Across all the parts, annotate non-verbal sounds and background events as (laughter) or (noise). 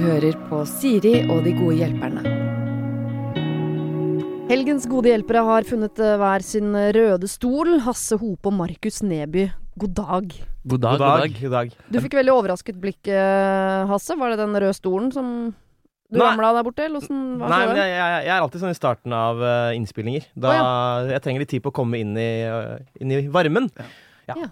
hører på Siri og de gode hjelperne. Helgens gode hjelpere har funnet eh, hver sin røde stol. Hasse Hope og Markus Neby, god dag. God dag, god dag. God dag. Du fikk veldig overrasket blikk, eh, Hasse. Var det den røde stolen som du Nei. ramla der borte, eller åssen hva Nei, men jeg, jeg, jeg er alltid sånn i starten av eh, innspillinger. Da Jeg trenger litt tid på å komme inn i, inn i varmen. Ja,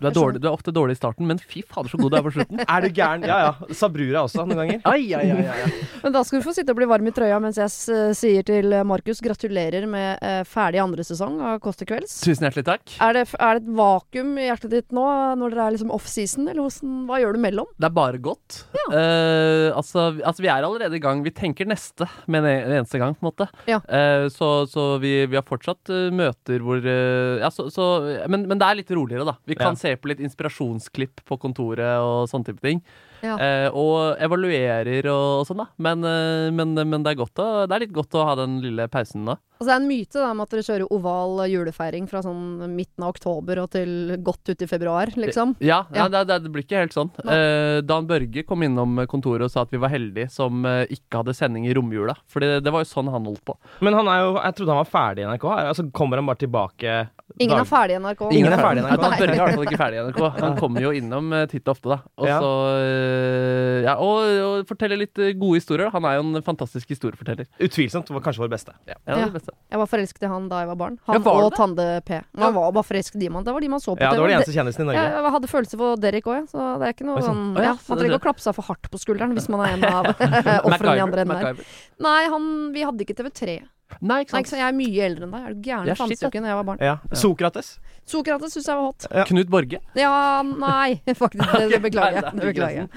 Du er, dårlig, du er ofte dårlig i starten, men fy fader så god du er på slutten. (laughs) Er du gæren? Ja ja. Sabrura også, noen ganger. Ai, ai, ai, ai. (laughs) Men da skal du få sitte og bli varm i trøya mens jeg sier til Markus gratulerer med eh, ferdig andre sesong av Kåss til kvelds. Tusen hjertelig takk. Er det, er det et vakuum i hjertet ditt nå, når dere er liksom off-season, eller hvordan, hva gjør du mellom? Det er bare godt. Eh, altså, vi- altså, vi er allerede i gang. Vi tenker neste med en en eneste gang, på en måte. Ja. Uh, så så vi, vi har fortsatt uh, møter hvor eh, Ja, så, så men, men det er litt roligere, da. Vi kan Ja. se på litt inspirasjonsklipp på kontoret og sånne type ting. Ja. Eh, og evaluerer og, og sånn, da. Men, eh, men, men det, er godt å, det er litt godt å ha den lille pausen nå. Altså, det er en myte da, om at dere kjører oval julefeiring fra sånn midten av oktober og til godt ut i februar, liksom. Ja, Ja. ja. Det, det, det blir ikke helt sånn. Eh, Dan Børge kom innom kontoret og sa at vi var heldige som eh, ikke hadde sending i romjula. For det, det var jo sånn han holdt på. Men han er jo Jeg trodde han var ferdig i NRK. Altså, kommer han bare tilbake Ingen dag- er ferdig i NRK. Ingen er ferdig i NRK. Dan Børge er i hvert fall ikke ferdig i NRK. Han kommer jo innom eh, titt og ofte, da. Og Ja. så eh, Ja, og, og forteller litt eh, gode historier. Han er jo en fantastisk historieforteller. Utvilsomt var kanskje vår beste. Ja, det Ja. det beste. Jeg var forelsket i han da jeg var barn. Han Ja, var og det? Tande P. Man var bare forelsket i man. Det var de man så på Ja, det var de eneste kjendisene i Norge. Jeg, hadde følelser for Derek òg, så det er ikke noe sånn. sånn Man trenger ikke å klappe seg for hardt på skulderen hvis man er en av (laughs) ofrene i andre enden der. Nei, han, vi hadde ikke TV3. Nei, ikke Nei, sant. ikke sant? Jeg er mye eldre enn deg. Er du gæren? Fantes jo ikke da jeg var barn. Ja. Sokrates. Sokrates syns jeg var hot. Ja. Knut Borge. Ja, nei, (laughs) faktisk. Det, det beklager jeg. Det er beklager jeg.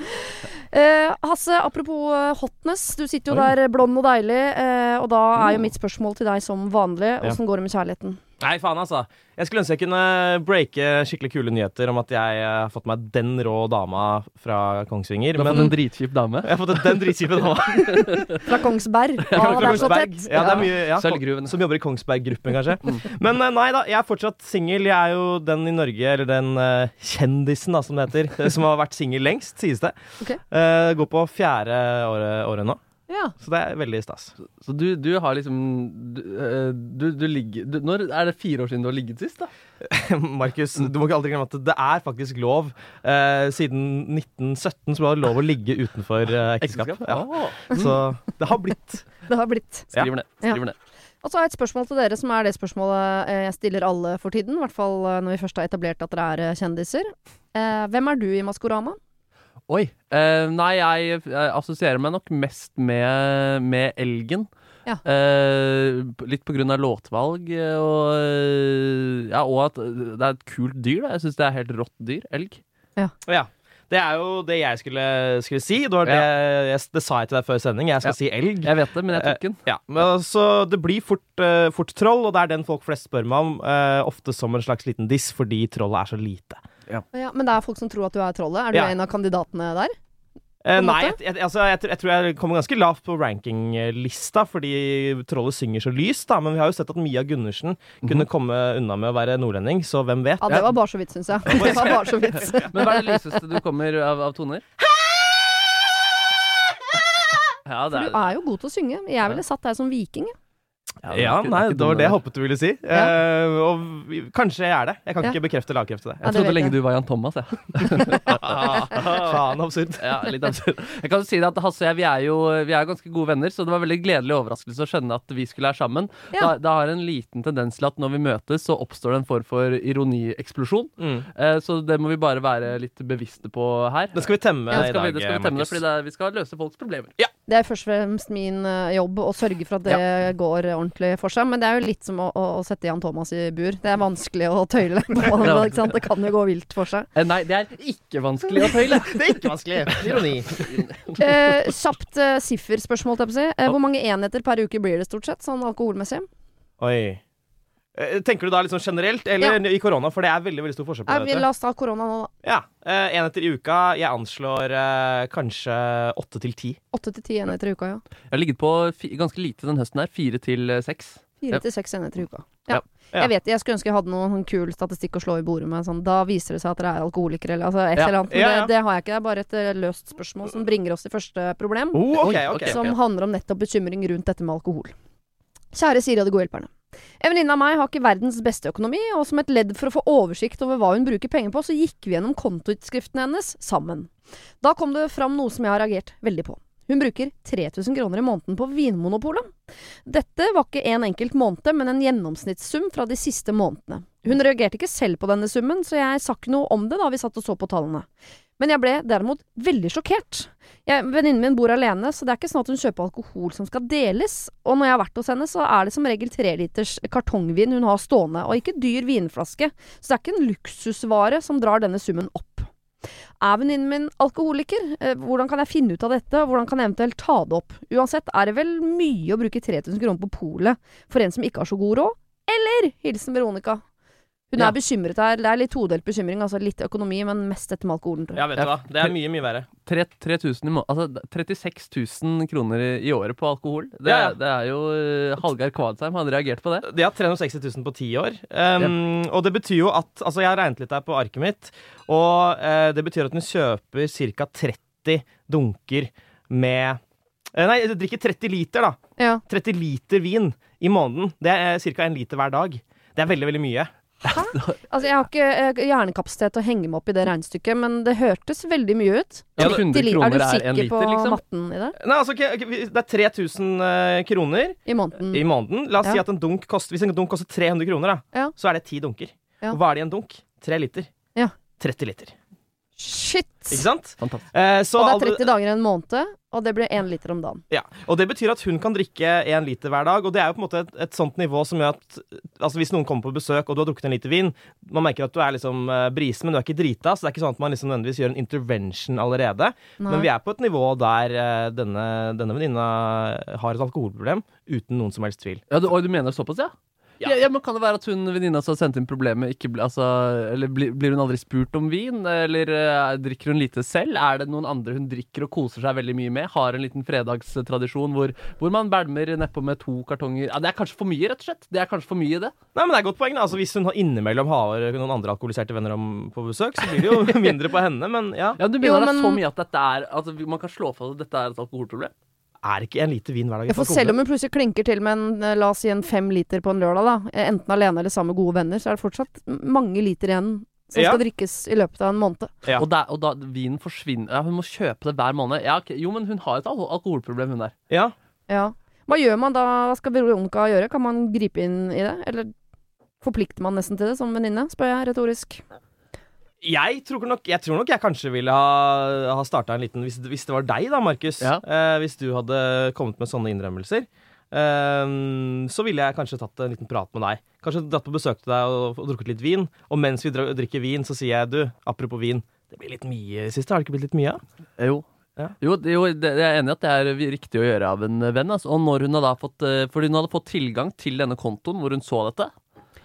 Uh, Hasse, apropos eh, hotness. Du sitter jo Oi. der blond og deilig, uh, og da er jo Oh. mitt spørsmål til deg som vanlig. Ja. Går det med kjærligheten? Nei, faen, altså. Jeg skulle ønske jeg kunne breake skikkelig kule nyheter om at jeg eh, har fått meg den rå dama fra Kongsvinger. Du har Men fått en dritkjip dame. jeg har fått den dritkjipe dama. (laughs) Fra Kongsberg. Fra Ja, det er så tett. Ja, det er mye ja, Sølvgruvene. Som jobber i Kongsberg-gruppen, kanskje. Men eh, nei da, jeg er fortsatt singel. Jeg er jo den i Norge, eller den uh, kjendisen, da, som det heter, (laughs) som har vært singel lengst, sies det. Okay. Uh, går på fjerde året, året nå, Ja. så det er veldig stas. Så du, du har liksom Du, eh, du, du ligger du, Når er det fire år siden du har ligget sist, da? (laughs) Markus, du må ikke aldri glemme at det er faktisk lov. Eh, siden 1917 så var det lov å ligge utenfor eh, ekteskap. Ja. Oh. Så det har blitt. (laughs) Det har blitt. Skriver ned. Skriver ned. Og så har jeg et spørsmål til dere, som er det spørsmålet eh, jeg stiller alle for tiden. I hvert fall eh, når vi først har etablert at dere er eh, kjendiser. Eh, hvem er du i Maskorama? Oi. Eh, nei, jeg, jeg assosierer meg nok mest med, med elgen. Ja. Eh, litt på grunn av låtvalg eh, og, eh, ja, og at det er et kult dyr. Da. Jeg syns det er helt rått dyr. Elg. Ja. Det er jo det jeg skulle, skulle si. Det, var det, jeg, det sa jeg til deg før sending. Jeg skal Ja. si elg. Jeg vet det, men jeg tok den. Ja, men altså, Det blir fort, uh, fort troll, og det er den folk flest spør meg om. Uh, ofte som en slags liten diss, fordi trollet er så lite. Ja, men det er folk som tror at du er trollet. Er du Ja. en av kandidatene der? Eh, nei, jeg, jeg, altså, jeg, tror- jeg tror jeg kommer ganske lavt på rankinglista, fordi trollet synger så lyst. da Men vi har jo sett at Mia Gundersen kunne komme unna med å være nordlending, så hvem vet? Ja, det var bare så vidt, syns jeg. (laughs) Det var bare så vidt. (laughs) Men hva er det lyseste du kommer av, av toner? Ja, det For du er jo god til å synge. Jeg ville satt deg som viking. Ja, det er Ja, ikke- nei, det var det jeg håpet du ville si. Eh, og vi- kanskje jeg er det. Jeg kan Ja. ikke bekrefte eller avkrefte det. Ja, Jeg det trodde lenge jeg. du var Jan Thomas, jeg. (laughs) Faen, absurd. Ja, litt absurd. Jeg kan jo si det at Hasse og jeg vi er jo vi er ganske gode venner, så det var veldig gledelig overraskelse å skjønne at vi skulle være sammen. Ja. Det, det har en liten tendens til at når vi møtes, så oppstår det en form for ironieksplosjon. Mm. Eh, så det må vi bare være litt bevisste på her. Det skal vi temme Ja, i skal vi, dag, det vi temme fordi det vi skal løse folks problemer. Det er først og fremst min eh, jobb å sørge for at det går ordentlig for seg. Men det er jo litt som å, å, å sette Jan Thomas i bur. Det er vanskelig å tøyle på. (laughs) Ja. ikke sant? Det kan jo gå vilt for seg. Eh, nei, det er ikke vanskelig å tøyle. (laughs) Det er ikke vanskelig. Ironi. Eh, kjapt eh, sifferspørsmål, jeg på å si. Eh, hvor mange enheter per uke blir det stort sett, sånn alkoholmessig? Oi. Eh, Tenker du da sånn generelt, eller i korona? For det er veldig veldig stor forskjell på det. la oss ta korona nå, da. Ja. eh, Enheter i uka. Jeg anslår eh, kanskje åtte til ti. Åtte til ti enheter i uka, ja. Jeg har ligget på fi, ganske lite den høsten her. Fire til eh, seks. Fire Ja. til seks enheter i uka. Ja. Ja. Ja. Jeg vet, jeg skulle ønske jeg hadde noen sånn kul statistikk å slå i bordet med. Sånn, da viser det seg at dere er alkoholikere, eller altså et Ja. eller annet. Men Ja, ja. Det, det har jeg ikke. Det er bare et løst spørsmål som bringer oss til første problem. Oh, okay, okay, som okay. handler om nettopp bekymring rundt dette med alkohol. Kjære Siri og de gode hjelperne. En venninne av meg har ikke verdens beste økonomi, og som et ledd for å få oversikt over hva hun bruker penger på, så gikk vi gjennom kontoutskriftene hennes sammen. Da kom det fram noe som jeg har reagert veldig på. Hun bruker 3000 kroner i måneden på Vinmonopolet. Dette var ikke en enkelt måned, men en gjennomsnittssum fra de siste månedene. Hun reagerte ikke selv på denne summen, så jeg sa ikke noe om det da vi satt og så på tallene. Men jeg ble derimot veldig sjokkert. Venninnen min bor alene, så det er ikke sånn at hun kjøper alkohol som skal deles. Og når jeg har vært hos henne, så er det som regel treliters kartongvin hun har stående, og ikke dyr vinflaske. Så det er ikke en luksusvare som drar denne summen opp. Er venninnen min alkoholiker? Eh, Hvordan kan jeg finne ut av dette, og hvordan kan jeg eventuelt ta det opp? Uansett er det vel mye å bruke 3000 kroner på polet for en som ikke har så god råd? Eller? Hilsen Veronica. Hun Ja. er bekymret her. Det er litt todelt bekymring. Altså litt økonomi, men mest dette med alkoholen. tror jeg. Ja, vet du hva. Det er mye, mye verre. Tre- 3000 i må altså 36 000 kroner i, året på alkohol. Det, Ja, ja. det er jo uh, Hallgeir Kvadsheim hadde reagert på det. De har 360 000 på ti år. Um, Og det betyr jo at Altså, jeg har regnet litt her på arket mitt, og uh, det betyr at hun kjøper ca. 30 dunker med uh, Nei, drikker 30 liter, da. Ja. 30 liter vin i måneden. Det er ca. 1 liter hver dag. Det er veldig, veldig mye. Altså, jeg har ikke eh, hjernekapasitet til å henge meg opp i det regnestykket, men det hørtes veldig mye ut. Ja, 30 100 kroner er du er sikker liter, på liksom? matten i det? Nei, altså, Det er 3000 eh, kroner I måneden? i måneden. La oss Ja. si at en dunk koster, hvis en dunk koster 300 kroner, da, Ja. så er det 10 dunker. Og hva er det i en dunk? 3 liter. Ja. 30 liter. Shit! Ikke sant? Fantastisk. Eh, så Og det er 30 dager i en måned, og det blir én liter om dagen. Ja, og Det betyr at hun kan drikke én liter hver dag. Og det er jo på en måte et, et sånt nivå som gjør at altså hvis noen kommer på besøk og du har drukket en liter vin Man merker at du er liksom uh, brisen, men du er ikke drita, så det er ikke sånn at man liksom nødvendigvis gjør en intervention allerede. Nei. Men vi er på et nivå der uh, denne, denne venninna har et alkoholproblem uten noen som helst tvil. Ja, du, Og du mener såpass, ja? Ja. Ja. ja, men Kan det være at hun venninna som har sendt inn problemet, ikke bli, altså, eller blir, blir hun aldri spurt om vin? Eller uh, drikker hun lite selv? Er det noen andre hun drikker og koser seg veldig mye med? Har en liten fredagstradisjon hvor, hvor man bælmer nedpå med to kartonger ja, Det er kanskje for mye, rett og slett? Det er kanskje for mye, det? Nei, men det er godt poeng. da. Altså, hvis hun har innimellom har noen andre alkoholiserte venner om, på besøk, så blir det jo (laughs) mindre på henne. Men ja, Ja, Du Jo, mener det er men- så mye at dette er altså, Man kan slå fast at dette er et alkoholproblem? Er ikke en liter vin hver dag Ja, for selv om hun plutselig klinker til med en, eh, la oss si en fem liter på en lørdag, da, eh, enten alene eller sammen med gode venner, så er det fortsatt mange liter igjen som Ja. skal drikkes i løpet av en måned. Ja. Og, der, og da vinen forsvinner ja, Hun må kjøpe det hver måned. Ja, ok. Jo, men hun har et alkoholproblem, hun der. Ja. Ja. Hva gjør man da? Hva skal Veronica gjøre? Kan man gripe inn i det? Eller forplikter man nesten til det som venninne, spør jeg retorisk. Jeg tror, nok, jeg tror nok jeg kanskje ville ha, ha starta en liten hvis, hvis det var deg, da, Markus. Ja. Eh, hvis du hadde kommet med sånne innrømmelser. eh, så ville jeg kanskje tatt en liten prat med deg. Kanskje dratt på besøk til deg og, og drukket litt vin. Og mens vi drikker vin, så sier jeg du, apropos vin, det blir litt mye i det siste. Har det ikke blitt litt mye? av? Jo. Ja. Jo, jo det, jeg er enig i at det er riktig å gjøre av en venn. Altså. Og når hun hadde fått, eh, fordi hun hadde fått tilgang til denne kontoen hvor hun så dette.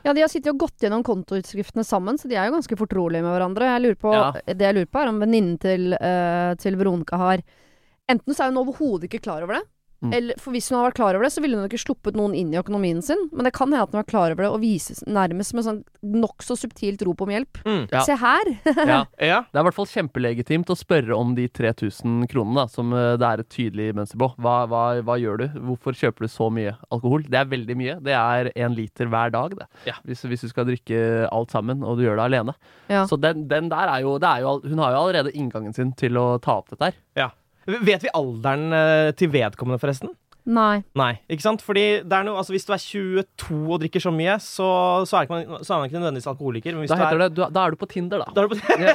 Ja, de har sittet og gått gjennom kontoutskriftene sammen, så de er jo ganske fortrolige med hverandre. Jeg lurer på, Ja. Det jeg lurer på, er om venninnen til, uh, til Veronica har Enten så er hun overhodet ikke klar over det, Mm. eller for hvis hun hadde vært klar over det, så ville hun ikke sluppet noen inn i økonomien sin. Men det kan hende at hun var klar over det og vises nærmest med sånn nokså subtilt rop om hjelp. Mm. Ja. Se her! Ja. (laughs) Ja. Det er i hvert fall kjempelegitimt å spørre om de 3000 kronene da, som eh, det er et tydelig mønster på. Hva, hva, hva gjør du? Hvorfor kjøper du så mye alkohol? Det er veldig mye. Det er én liter hver dag, det. Ja. Hvis, hvis du skal drikke alt sammen, og du gjør det alene. Ja. Så den, den der er jo, det er jo Hun har jo allerede inngangen sin til å ta opp dette her. ja. Vet vi alderen eh, til vedkommende, forresten? Nei. Nei, ikke sant? Fordi det er noe, altså Hvis du er 22 og drikker så mye, så, så, er, ikke man, så er man ikke nødvendigvis alkoholiker. Men hvis Da, du er, det, du, da er du på Tinder, da. Da er du på Ja.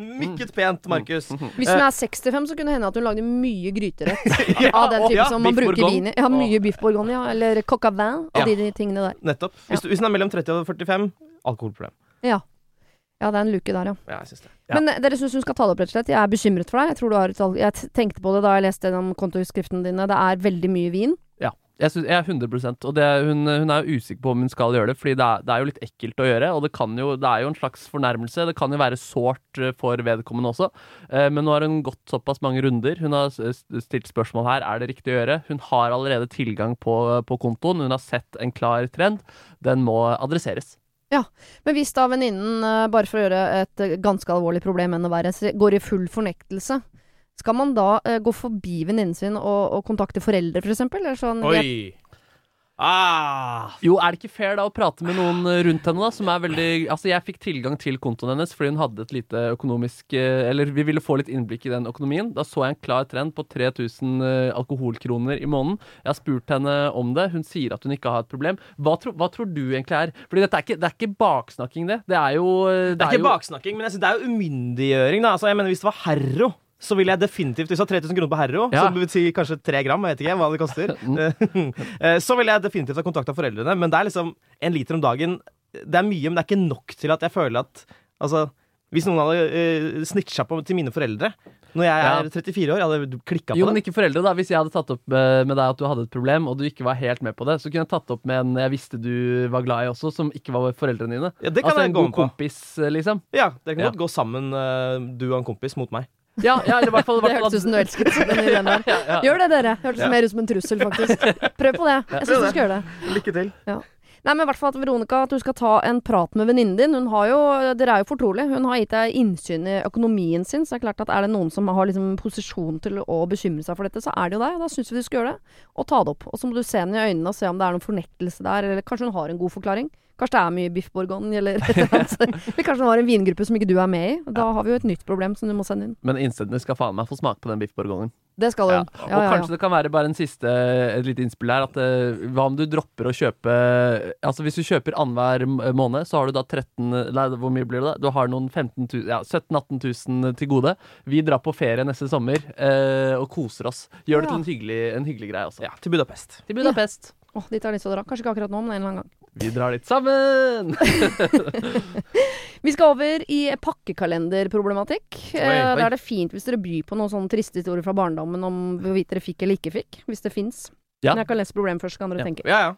(laughs) Mykket pent, Markus. Hvis hun er 65, så kunne det hende at hun lagde mye gryterett (laughs) av den typen ja, som man bruker vin i. Ja, mye biff bourgogne, ja. Eller coq au vin. Ja. Og de, de tingene der. Nettopp. Hvis, du, hvis den er mellom 30 og 45, alkoholproblem. Ja. Ja, det er en luke der, ja. Ja, jeg synes det. Ja. Men eh, dere syns hun skal ta det opp, rett og slett? Jeg er bekymret for deg. Jeg, tror du har et, jeg tenkte på det da jeg leste gjennom kontoutskriften dine. Det er veldig mye vin. Jeg, synes, jeg er 100% Og det, hun, hun er jo usikker på om hun skal gjøre det, Fordi det er, det er jo litt ekkelt å gjøre. Og det, kan jo, det er jo en slags fornærmelse. Det kan jo være sårt eh, for vedkommende også. Eh, men nå har hun gått såpass mange runder. Hun har stilt spørsmål her er det riktig å gjøre. Hun har allerede tilgang på, på kontoen. Hun har sett en klar trend. Den må adresseres. Men hvis da venninnen, eh, bare for å gjøre et eh, ganske alvorlig problem enda verre, går i full fornektelse, skal man da eh, gå forbi venninnen sin og, og kontakte foreldre, for eksempel? Eller sånn, jeg, Oi. Ah. Jo, er det ikke fair da å prate med noen eh, rundt henne, da? Som er veldig Altså, jeg fikk tilgang til kontoen hennes fordi hun hadde et lite økonomisk eh, Eller vi ville få litt innblikk i den økonomien. Da så jeg en klar trend på 3000 eh, alkoholkroner i måneden. Jeg har spurt henne om det. Hun sier at hun ikke har et problem. Hva, tro, hva tror du egentlig er Fordi dette er ikke, det er ikke baksnakking, det. Det er jo eh, Det er ikke jo, baksnakking, men jeg synes det er jo umyndiggjøring. Da. Altså, jeg mener, hvis det var Herro, så vil jeg definitivt Hvis du har 3000 kroner på Herro, Ja. som vil si kanskje 3 gram, jeg vet ikke hva det koster, (laughs) Mm. eh, så vil jeg definitivt ha kontakta foreldrene. Men det er liksom en liter om dagen. Det er mye, men det er ikke nok til at jeg føler at Altså, hvis noen hadde uh, snitcha på til mine foreldre når jeg er 34 år, jeg hadde klikka på Jo, men ikke foreldre, da. Hvis jeg hadde tatt opp eh, med deg at du hadde et problem, og du ikke var helt med på det, så kunne jeg tatt opp med en jeg visste du var glad i også, som ikke var foreldrene dine. Ja, det kan altså jeg en gå god på. kompis, eh, liksom. Ja, det kan Ja. godt gå sammen, eh, du og en kompis, mot meg. Ja, ja eller i hvert fall, det hørtes ut som du elsket den ideen der. ja, ja. Gjør det, dere. Hørtes Ja. mer ut som en trussel, faktisk. Prøv på det. Jeg syns du skal gjøre det. Lykke til. Nei, men i hvert fall at Veronica, at du skal ta en prat med venninnen din. Hun har jo, Dere er jo fortrolige. Hun har gitt deg innsyn i økonomien sin. Så det er klart at er det noen som har liksom posisjon til å bekymre seg for dette, så er det jo deg. Da syns vi du skal gjøre det. Og ta det opp. Og så må du se henne i øynene og se om det er noen fornektelse der. Eller kanskje hun har en god forklaring. Kanskje det er mye biff bourgogne eller et eller annet. (laughs) Eller kanskje det har en vingruppe som ikke du er med i. Da har vi jo et nytt problem som du må sende inn. Men innsenderne skal faen meg få smake på den biff bourgognen. Det skal Ja. Ja, Og Ja, ja, kanskje ja. det kan være bare en siste Et lite innspill her. At, uh, hva om du dropper å kjøpe Altså Hvis du kjøper annenhver måned, så har du da 13 Nei, hvor mye blir det da? Du har noen 15 000, ja, 17 000-18 000 til gode. Vi drar på ferie neste sommer uh, og koser oss. Gjør det til en hyggelig, en hyggelig greie også. Ja, til Budapest. Til Budapest. Åh, dit har jeg lyst til å dra. Kanskje ikke akkurat nå, men en eller annen gang. Vi drar litt sammen! (laughs) Vi skal over i pakkekalenderproblematikk. Eh. Da er det fint hvis dere byr på noen sånne triste historier fra barndommen om hvorvidt dere fikk eller ikke fikk. Hvis det fins. Ja. Men jeg kan lese problemet først, så kan dere Ja. tenke. Ja, ja.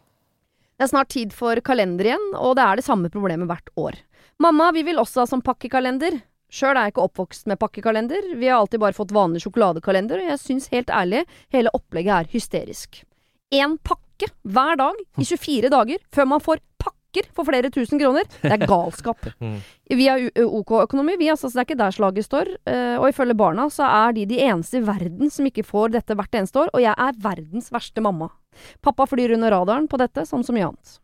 Det er snart tid for kalender igjen, og det er det samme problemet hvert år. Mamma, vi vil også ha sånn pakkekalender. Sjøl er jeg ikke oppvokst med pakkekalender. Vi har alltid bare fått vanlig sjokoladekalender, og jeg syns helt ærlig hele opplegget er hysterisk. Én pakke hver dag i 24 dager før man får pakker for flere tusen kroner. Det er galskap. Mm. (laughs) Vi har OK-økonomi, vi, altså, så det er ikke der slaget står. eh, og ifølge barna så er de de eneste i verden som ikke får dette hvert eneste år, og jeg er verdens verste mamma. Pappa flyr under radaren på dette, som så mye annet.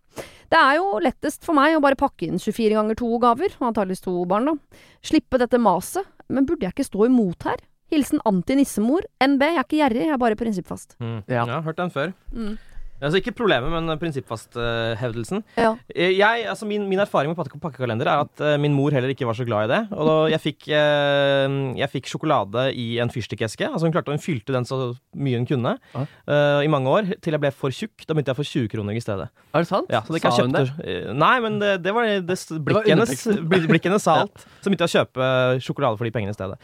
Det er jo lettest for meg å bare pakke inn 24 ganger to gaver, antakeligvis to barn, da. Slippe dette maset. Men burde jeg ikke stå imot her? Hilsen anti-nissemor. NB, jeg er ikke gjerrig, jeg er bare prinsippfast. Mm. Ja. ja, hørt den før. Mm. Altså Ikke problemet, men prinsippfasthevdelsen. Ja. Eh, Jeg, altså min, min erfaring med pakkekalender er at eh, min mor heller ikke var så glad i det. Og da jeg fikk, eh, jeg fikk sjokolade i en fyrstikkeske. Altså Hun klarte hun fylte den så mye hun kunne Ja. eh, i mange år, til jeg ble for tjukk. Da begynte jeg å få 20 kroner i stedet. Er det sant? Ja, så det Sa hun det? kjøpte, Nei, men det, det var det, blikket hennes, sa (laughs) alt. Så begynte jeg å kjøpe sjokolade for de pengene i stedet.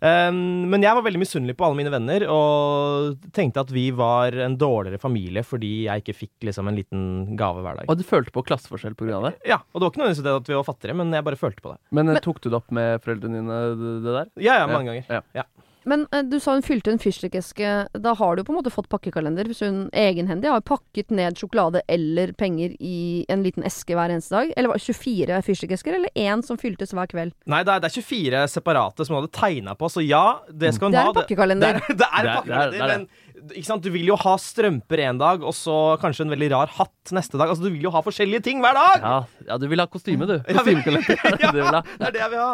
Um, men jeg var veldig misunnelig på alle mine venner, og tenkte at vi var en dårligere familie fordi jeg ikke fikk liksom en liten gave hver dag. Og du følte på klasseforskjell pga. det? Ja, og det var ikke nødvendigvis det at vi var fattigere, men jeg bare følte på det. Men, eh, Men- tok du det opp med foreldrene dine, det, der? Ja, ja, mange ganger. Ja. Men eh, du sa hun fylte en fyrstikkeske. Da har du på en måte fått pakkekalender. Hvis hun egenhendig har pakket ned sjokolade eller penger i en liten eske hver eneste dag. Eller var det 24 fyrstikkesker, eller én som fyltes hver kveld. Nei, det er, det er 24 separate som hun hadde tegna på, så ja, det skal hun Det er ha. en pakkekalender. Det, det er, det er en Det er- pakkekalender, det er det. men ikke sant? du vil jo ha strømper en dag, og så kanskje en veldig rar hatt neste dag. Altså, Du vil jo ha forskjellige ting hver dag! Ja, ja, du vil ha kostyme, du. Kostymekalender. er (laughs) det Ja, (laughs) det er det jeg vil ha.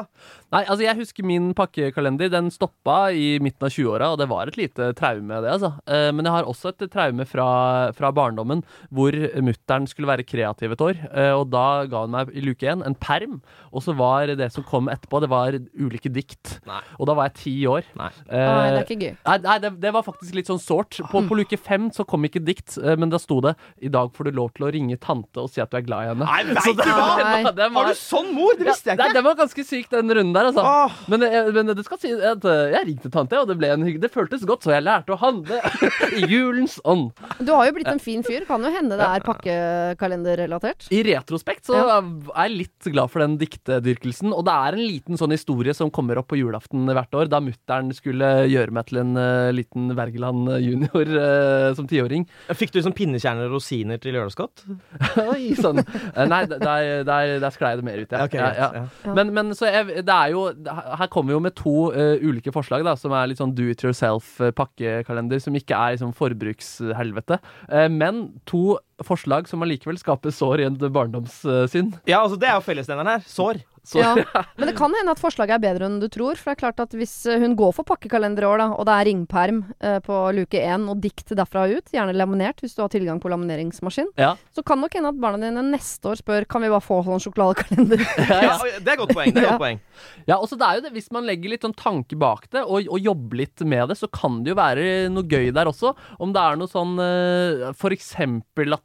Nei, altså jeg husker min pakkekalender. Den stoppa i midten av 20-åra, og det var et lite traume, det, altså. Eh, Men jeg har også et traume fra, fra barndommen, hvor mutter'n skulle være kreativ et år. eh, Og da ga hun meg i luke én en perm, og så var det som kom etterpå, det var ulike dikt. Nei. Og da var jeg ti år. Nei. Eh, Nei, det er ikke gøy. Nei, nei det, det var faktisk litt sånn så sårt. På, på luke fem så kom ikke dikt, eh, men da sto det 'I dag får du lov til å ringe tante og si at du er glad i henne'. Nei, du det-? Nei. den var- Har du sånn mor? Det visste jeg Nei, ikke. den var ganske syk, den runden der, altså. Åh. Men, eh, men det skal si at eh, jeg ringte tante, og det ble en hygge. Det føltes godt, så jeg lærte å handle (laughs) i julens ånd. Du har jo blitt en fin fyr. Kan jo hende det er pakkekalenderrelatert. I retrospekt så er jeg litt glad for den diktedyrkelsen. Og det er en liten sånn historie som kommer opp på julaften hvert år, da mutter'n skulle gjøre meg til en liten Wergeland junior eh, som tiåring. Fikk du liksom pinnekjerner og rosiner til lørdagsgodt? (laughs) Oi sann. Eh, Nei, der, der, der, sklei det mer ut, ja. Okay, ja, ja. ja. Ja. Men, men så jeg, det er jo Her kommer vi jo med to uh, ulike forslag, da, som er litt sånn do it yourself-pakkekalender, som ikke er liksom forbrukshelvete. Uh, men to forslag som allikevel skaper sår i en barndomssynd. Ja, altså Det er jo fellesnevneren her. Sår. sår. Ja. (laughs) Men det kan hende at forslaget er bedre enn du tror. For det er klart at hvis eh, hun går for pakkekalender i år, da, og det er ringperm eh, på luke én og dikt derfra og ut, gjerne laminert hvis du har tilgang på lamineringsmaskin, ja. så kan nok hende at barna dine neste år spør kan vi bare få sånn sjokoladekalender. (laughs) Ja, Ja, det er godt poeng. det er Ja. godt poeng Ja, også det er jo det, Hvis man legger litt sånn tanke bak det, og, og jobber litt med det, så kan det jo være noe gøy der også. Om det er noe sånn eh, For eksempel at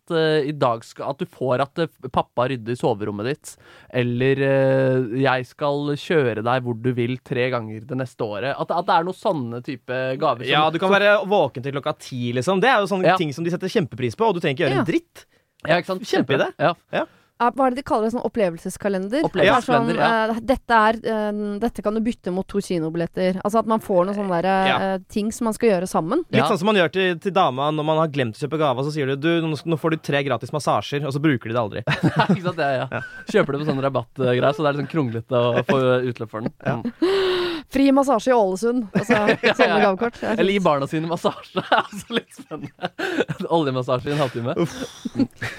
i dag skal At du får at uh, pappa rydder soverommet ditt, eller eh, jeg skal kjøre deg hvor du vil tre ganger det neste året. At, at det er noen sånne type gaver. som- Ja, du kan være våken til klokka ti, liksom. Det er jo sånne Ja. ting som de setter kjempepris på, og du trenger ikke gjøre en dritt. ja? Kjempeidé. Ja. Ja, Hva er det de kaller det? Sånn opplevelseskalender? Opplevelseskalender, Det er sånn, eh, dette, er, uh, dette kan du bytte mot to kinobilletter. Altså at man får noen sånne der, Ja. eh, ting som man skal gjøre sammen. Litt sånn som man gjør til, til dama når man har glemt å kjøpe gave, og så sier du du, nå, får du tre gratis massasjer, og så bruker de det aldri. (laughs) ikke sant? Ja, ja. Kjøper du på sånn rabattgreier, så det er litt sånn kronglete å få utløp for den. Ja. (laughs) Fri massasje i Ålesund. Altså, (laughs) ja, sånne ja. er Eller gi barna sine massasje. Det er også litt spennende. Oljemassasje i en halvtime.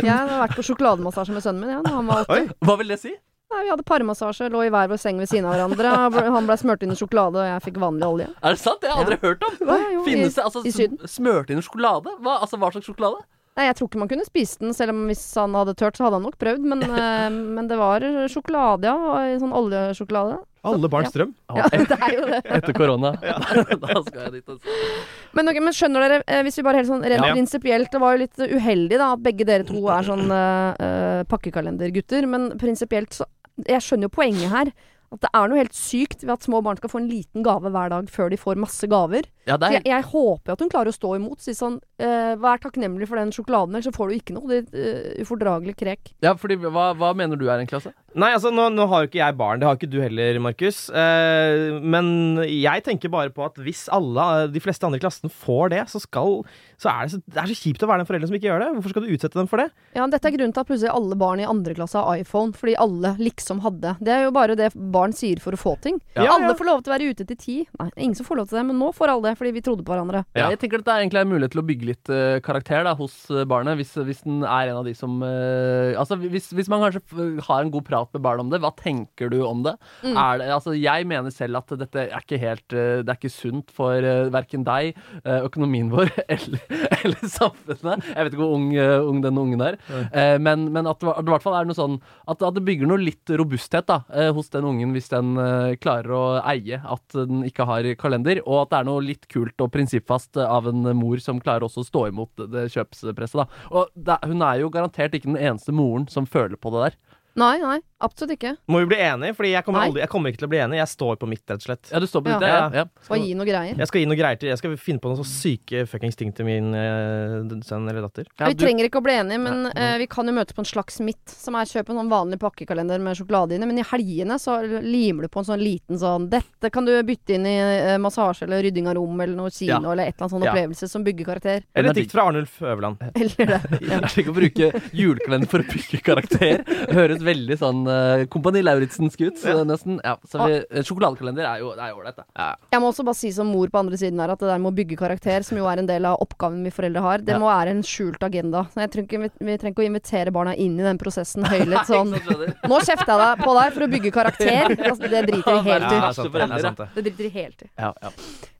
Jeg har vært på sjokolademassasje med sønnen min. Ja, da han var åtte. (laughs) Oi. Hva vil det si? Nei, vi hadde parmassasje, lå i hver vår seng ved siden av hverandre. Han ble smurt inn i sjokolade, og jeg fikk vanlig olje. Er det sant? Det har jeg aldri hørt om. Ja, jo, Finnes i, det altså i Syden. sm- smørt sjokolade? Hva, altså, hva slags sjokolade? Nei, jeg tror ikke man kunne spise den, selv om hvis han hadde tørt, så hadde han nok prøvd. Men, (laughs) eh, men det var sjokolade, ja. Sånn oljesjokolade. Alle barns ja. drøm. Ja, (laughs) det er jo det. (laughs) Etter korona. da skal jeg dit. Altså. Men, okay, men skjønner dere, eh, hvis vi bare helt sånn rent Ja. prinsipielt Det var jo litt uheldig da at begge dere to er sånn uh, pakkekalendergutter, men prinsipielt så Jeg skjønner jo poenget her. At det er noe helt sykt ved at små barn skal få en liten gave hver dag før de får masse gaver. Ja, er jeg, jeg håper at hun klarer å stå imot. Si sånn uh, Vær takknemlig for den sjokoladen, ellers så får du ikke noe. Det uh, ufordragelige krek. Ja, fordi hva, hva mener du er en klasse? Nei, altså, nå, nå har jo ikke jeg barn. Det har ikke du heller, Markus. Uh, men jeg tenker bare på at hvis alle, de fleste andre i klassen får det, så, skal, så, er det så det er så kjipt å være den forelderen som ikke gjør det. Hvorfor skal du utsette dem for det? Ja, Dette er grunnen til at plutselig alle barn i andre klasse har iPhone. Fordi alle liksom hadde. Det er jo bare det barn sier for å få ting. Ja, ja. Alle får lov til å være ute til ti. Nei, ingen som får lov til det, men nå får alle det fordi vi trodde på hverandre. Ja. Jeg tenker at det er egentlig en mulighet til å bygge litt uh, karakter da, hos eh, barnet, hvis, hvis den er en av de som uh, Altså, hvis, hvis man kanskje har en god prat med barn om det, hva tenker du om det? Mm. Er det altså, jeg mener selv at dette er ikke helt uh, Det er ikke sunt for uh, verken deg, eh, økonomien vår (laughs) eller, (laughs) eller samfunnet. Jeg vet ikke hvor ung, uh, ung den ungen er, Uh, men, men at det i hvert fall er noe sånn at, at det bygger noe litt robusthet da, eh, hos den ungen hvis den klarer å eie at den ikke har kalender, og at det er noe litt kult og prinsippfast av en mor som klarer også å stå imot det kjøpspresset. da. Og det, hun er jo garantert ikke den eneste moren som føler på det der. Nei, nei, absolutt ikke. Må vi bli enige? Fordi jeg kommer, Nei. aldri, jeg kommer ikke til å bli enig. Jeg står på mitt, rett og slett. Ja, du står på Ja. det? Ja. ja. Skal gi noe greier. Jeg skal gi noe greier til Jeg skal finne på noen så syke fuckings ting til min eh, sønn eller datter. Ja, vi du- trenger ikke å bli enige, men Ja. eh, vi kan jo møtes på en slags midt. Som er kjøp en sånn vanlig pakkekalender med sjokolade inni. Men i helgene så limer du på en sånn liten sånn Dette kan du bytte inn i eh, massasje eller rydding av rom eller noe kino Ja. eller et eller annet sånn Ja. opplevelse som bygger karakter. Eller er et dikt fra Arnulf Øverland. Eller det. (laughs) Jeg liker å bruke julekalender for å bygge karakter. (laughs) Høres veldig sånn uh, Kompani Lauritzen-sk ut, så nesten. Ja, så vi, eh, sjokoladekalender er jo det er ålreit, det. Jeg må også bare si som mor på andre siden her at det der med å bygge karakter, som jo er en del av oppgaven vi foreldre har, det Ja. må være en skjult agenda. Så jeg tror ikke vi, vi trenger ikke å invitere barna inn i den prosessen høylytt sånn? Nå kjefter jeg deg på deg for å bygge karakter. Altså, det driter vi helt Ja, i. det er er driter vi helt i. Ja, ja.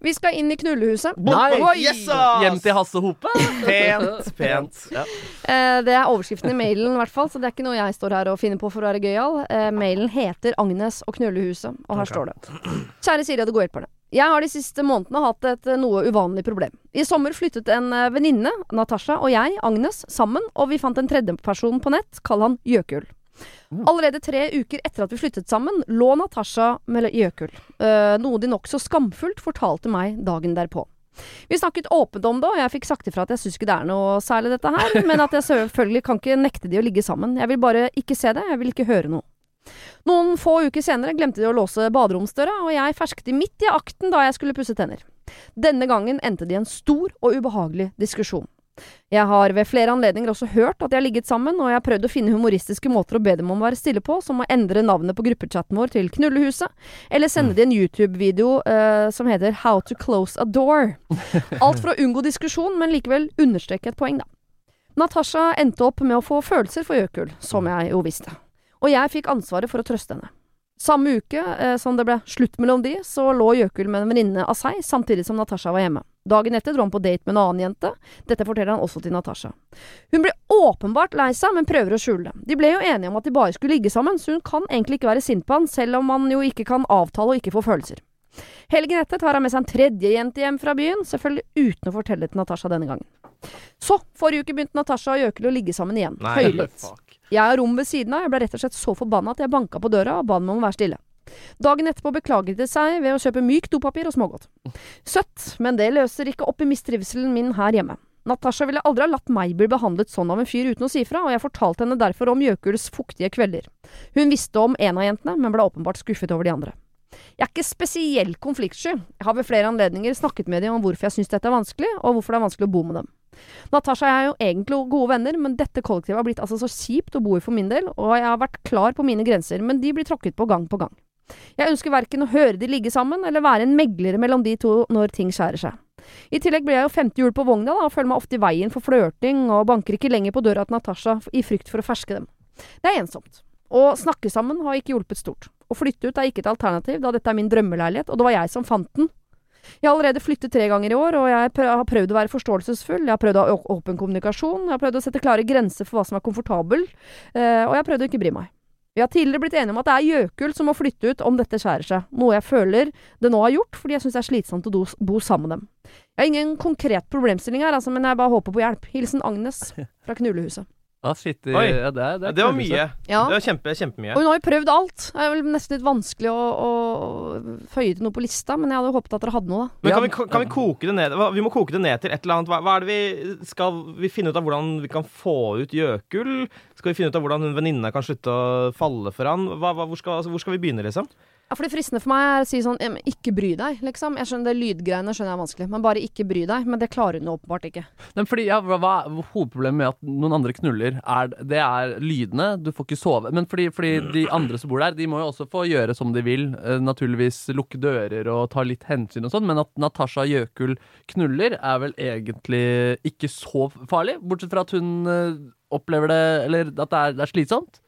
Vi skal inn i knullehuset. Nei! Yes! Hjem til Hasse Hope. Pent, pent. Ja. Eh, det er overskriften i mailen, i hvert fall, så det er ikke noe jeg står her og finner på for å være gøyal. Eh, mailen heter Agnes og knøllehuset, og her okay. står det. Kjære Siri og de gode hjelperne. Jeg har de siste månedene hatt et eh, noe uvanlig problem. I sommer flyttet en eh, venninne, Natasha, og jeg, Agnes, sammen, og vi fant en tredjeperson på nett, kall han Gjøkul. Allerede tre uker etter at vi flyttet sammen, lå Natasha med Gjøkul. Eh, noe de nokså skamfullt fortalte meg dagen derpå. Vi snakket åpent om det, og jeg fikk sagt ifra at jeg syns ikke det er noe særlig dette her, (laughs) men at jeg selvfølgelig kan ikke nekte de å ligge sammen. Jeg vil bare ikke se det, jeg vil ikke høre noe. Noen få uker senere glemte de å låse baderomsdøra, og jeg fersket midt i akten da jeg skulle pusse tenner. Denne gangen endte det i en stor og ubehagelig diskusjon. Jeg har ved flere anledninger også hørt at de har ligget sammen, og jeg har prøvd å finne humoristiske måter å be dem om å være stille på, som å endre navnet på gruppechatten vår til Knullehuset, eller sende de en YouTube-video uh, som heter How to close a door. Alt for å unngå diskusjon, men likevel understreke et poeng, da. Natasha endte opp med å få følelser for Jøkul, som jeg jo visste, og jeg fikk ansvaret for å trøste henne. Samme uke eh, som det ble slutt mellom de, så lå Jøkul med en venninne av seg, samtidig som Natasha var hjemme. Dagen etter dro han på date med en annen jente. Dette forteller han også til Natasha. Hun ble åpenbart lei seg, men prøver å skjule det. De ble jo enige om at de bare skulle ligge sammen, så hun kan egentlig ikke være sint på han, selv om han jo ikke kan avtale og ikke få følelser. Helgen etter tar han med seg en tredje jente hjem fra byen, selvfølgelig uten å fortelle det til Natasha denne gangen. Så, forrige uke begynte Natasha og Jøkel å ligge sammen igjen. Høylytt. Jeg har rom ved siden av, jeg ble rett og slett så forbanna at jeg banka på døra og ba dem om å være stille. Dagen etterpå beklaget de seg ved å kjøpe mykt dopapir og smågodt. Søtt, men det løser ikke opp i mistrivselen min her hjemme. Natasha ville aldri ha latt meg bli behandlet sånn av en fyr uten å si fra, og jeg fortalte henne derfor om Jøkuls fuktige kvelder. Hun visste om en av jentene, men ble åpenbart skuffet over de andre. Jeg er ikke spesielt konfliktsky. Jeg har ved flere anledninger snakket med dem om hvorfor jeg syns dette er vanskelig, og hvorfor det er vanskelig å bo med dem. Natasha og jeg er jo egentlig gode venner, men dette kollektivet har blitt altså så kjipt å bo i for min del, og jeg har vært klar på mine grenser, men de blir tråkket på gang på gang. Jeg ønsker verken å høre de ligge sammen, eller være en meglere mellom de to når ting skjærer seg. I tillegg blir jeg jo femte hjul på vogna, da, og føler meg ofte i veien for flørting, og banker ikke lenger på døra til Natasha i frykt for å ferske dem. Det er ensomt. Å snakke sammen har ikke hjulpet stort. Å flytte ut er ikke et alternativ, da dette er min drømmeleilighet, og det var jeg som fant den. Jeg har allerede flyttet tre ganger i år, og jeg har prøvd å være forståelsesfull. Jeg har prøvd å ha åpen kommunikasjon. Jeg har prøvd å sette klare grenser for hva som er komfortabel. Eh, og jeg har prøvd å ikke bry meg. Vi har tidligere blitt enige om at det er Jøkul som må flytte ut om dette skjærer seg, noe jeg føler det nå har gjort, fordi jeg syns det er slitsomt å bo sammen med dem. Jeg har ingen konkret problemstilling her, altså, men jeg bare håper på hjelp. Hilsen Agnes (laughs) fra Knullehuset. Ah, shit, Oi. ja, det, er, Det, det, er var mye. Ja. Det var kjempe, kjempemye. Og hun har jo prøvd alt. Det er vel nesten litt vanskelig å, å føye til noe på lista, men jeg hadde håpet at dere hadde noe, da. Men Ja, kan vi, kan vi koke det ned Vi må koke det ned til et eller annet. Hva, hva er det vi Skal vi finne ut av hvordan vi kan få ut Jøkul? Skal vi finne ut av hvordan hun venninna kan slutte å falle for han? Hva, hva, hvor, skal, altså, hvor skal vi begynne, liksom? Ja, for det fristende for meg er å si sånn Ikke bry deg, liksom. Jeg skjønner det Lydgreiene skjønner jeg er vanskelig, men bare ikke bry deg. Men det klarer hun åpenbart ikke. Men fordi, ja, hva er hovedproblemet med at noen andre knuller? Er, det er lydene. Du får ikke sove. Men fordi, fordi de andre som bor der, de må jo også få gjøre som de vil. Uh, naturligvis lukke dører og ta litt hensyn og sånn. Men at Natasha Jøkul knuller, er vel egentlig ikke så farlig. Bortsett fra at hun uh, opplever det Eller at det er, det er slitsomt.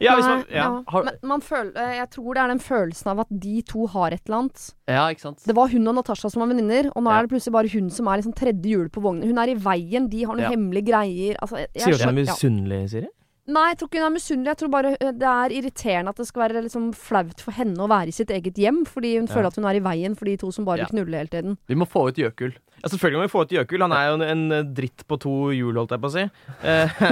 Ja, hvis man- nei, ja. Har- Men man føler, eh, jeg tror det er den følelsen av at de to har et eller annet. Ja, ikke sant? Det var hun og Natasha som var venninner, og nå Ja. er det plutselig bare hun som er liksom tredje hjul på vognen. Hun er i veien, de har noen Ja. hemmelige greier. Altså, jeg, jeg Sier du at hun er misunnelig, Siri? Nei, jeg tror ikke hun er misunnelig. Jeg tror bare eh, det er irriterende at det skal være liksom flaut for henne å være i sitt eget hjem, fordi hun Ja. føler at hun er i veien for de to som bare Ja. vil knulle hele tiden. Vi må få ut Jøkul. Ja, selvfølgelig må vi få ut Jøkul. Han er jo en, en dritt på to hjul, holdt jeg på å si. (laughs) Eh,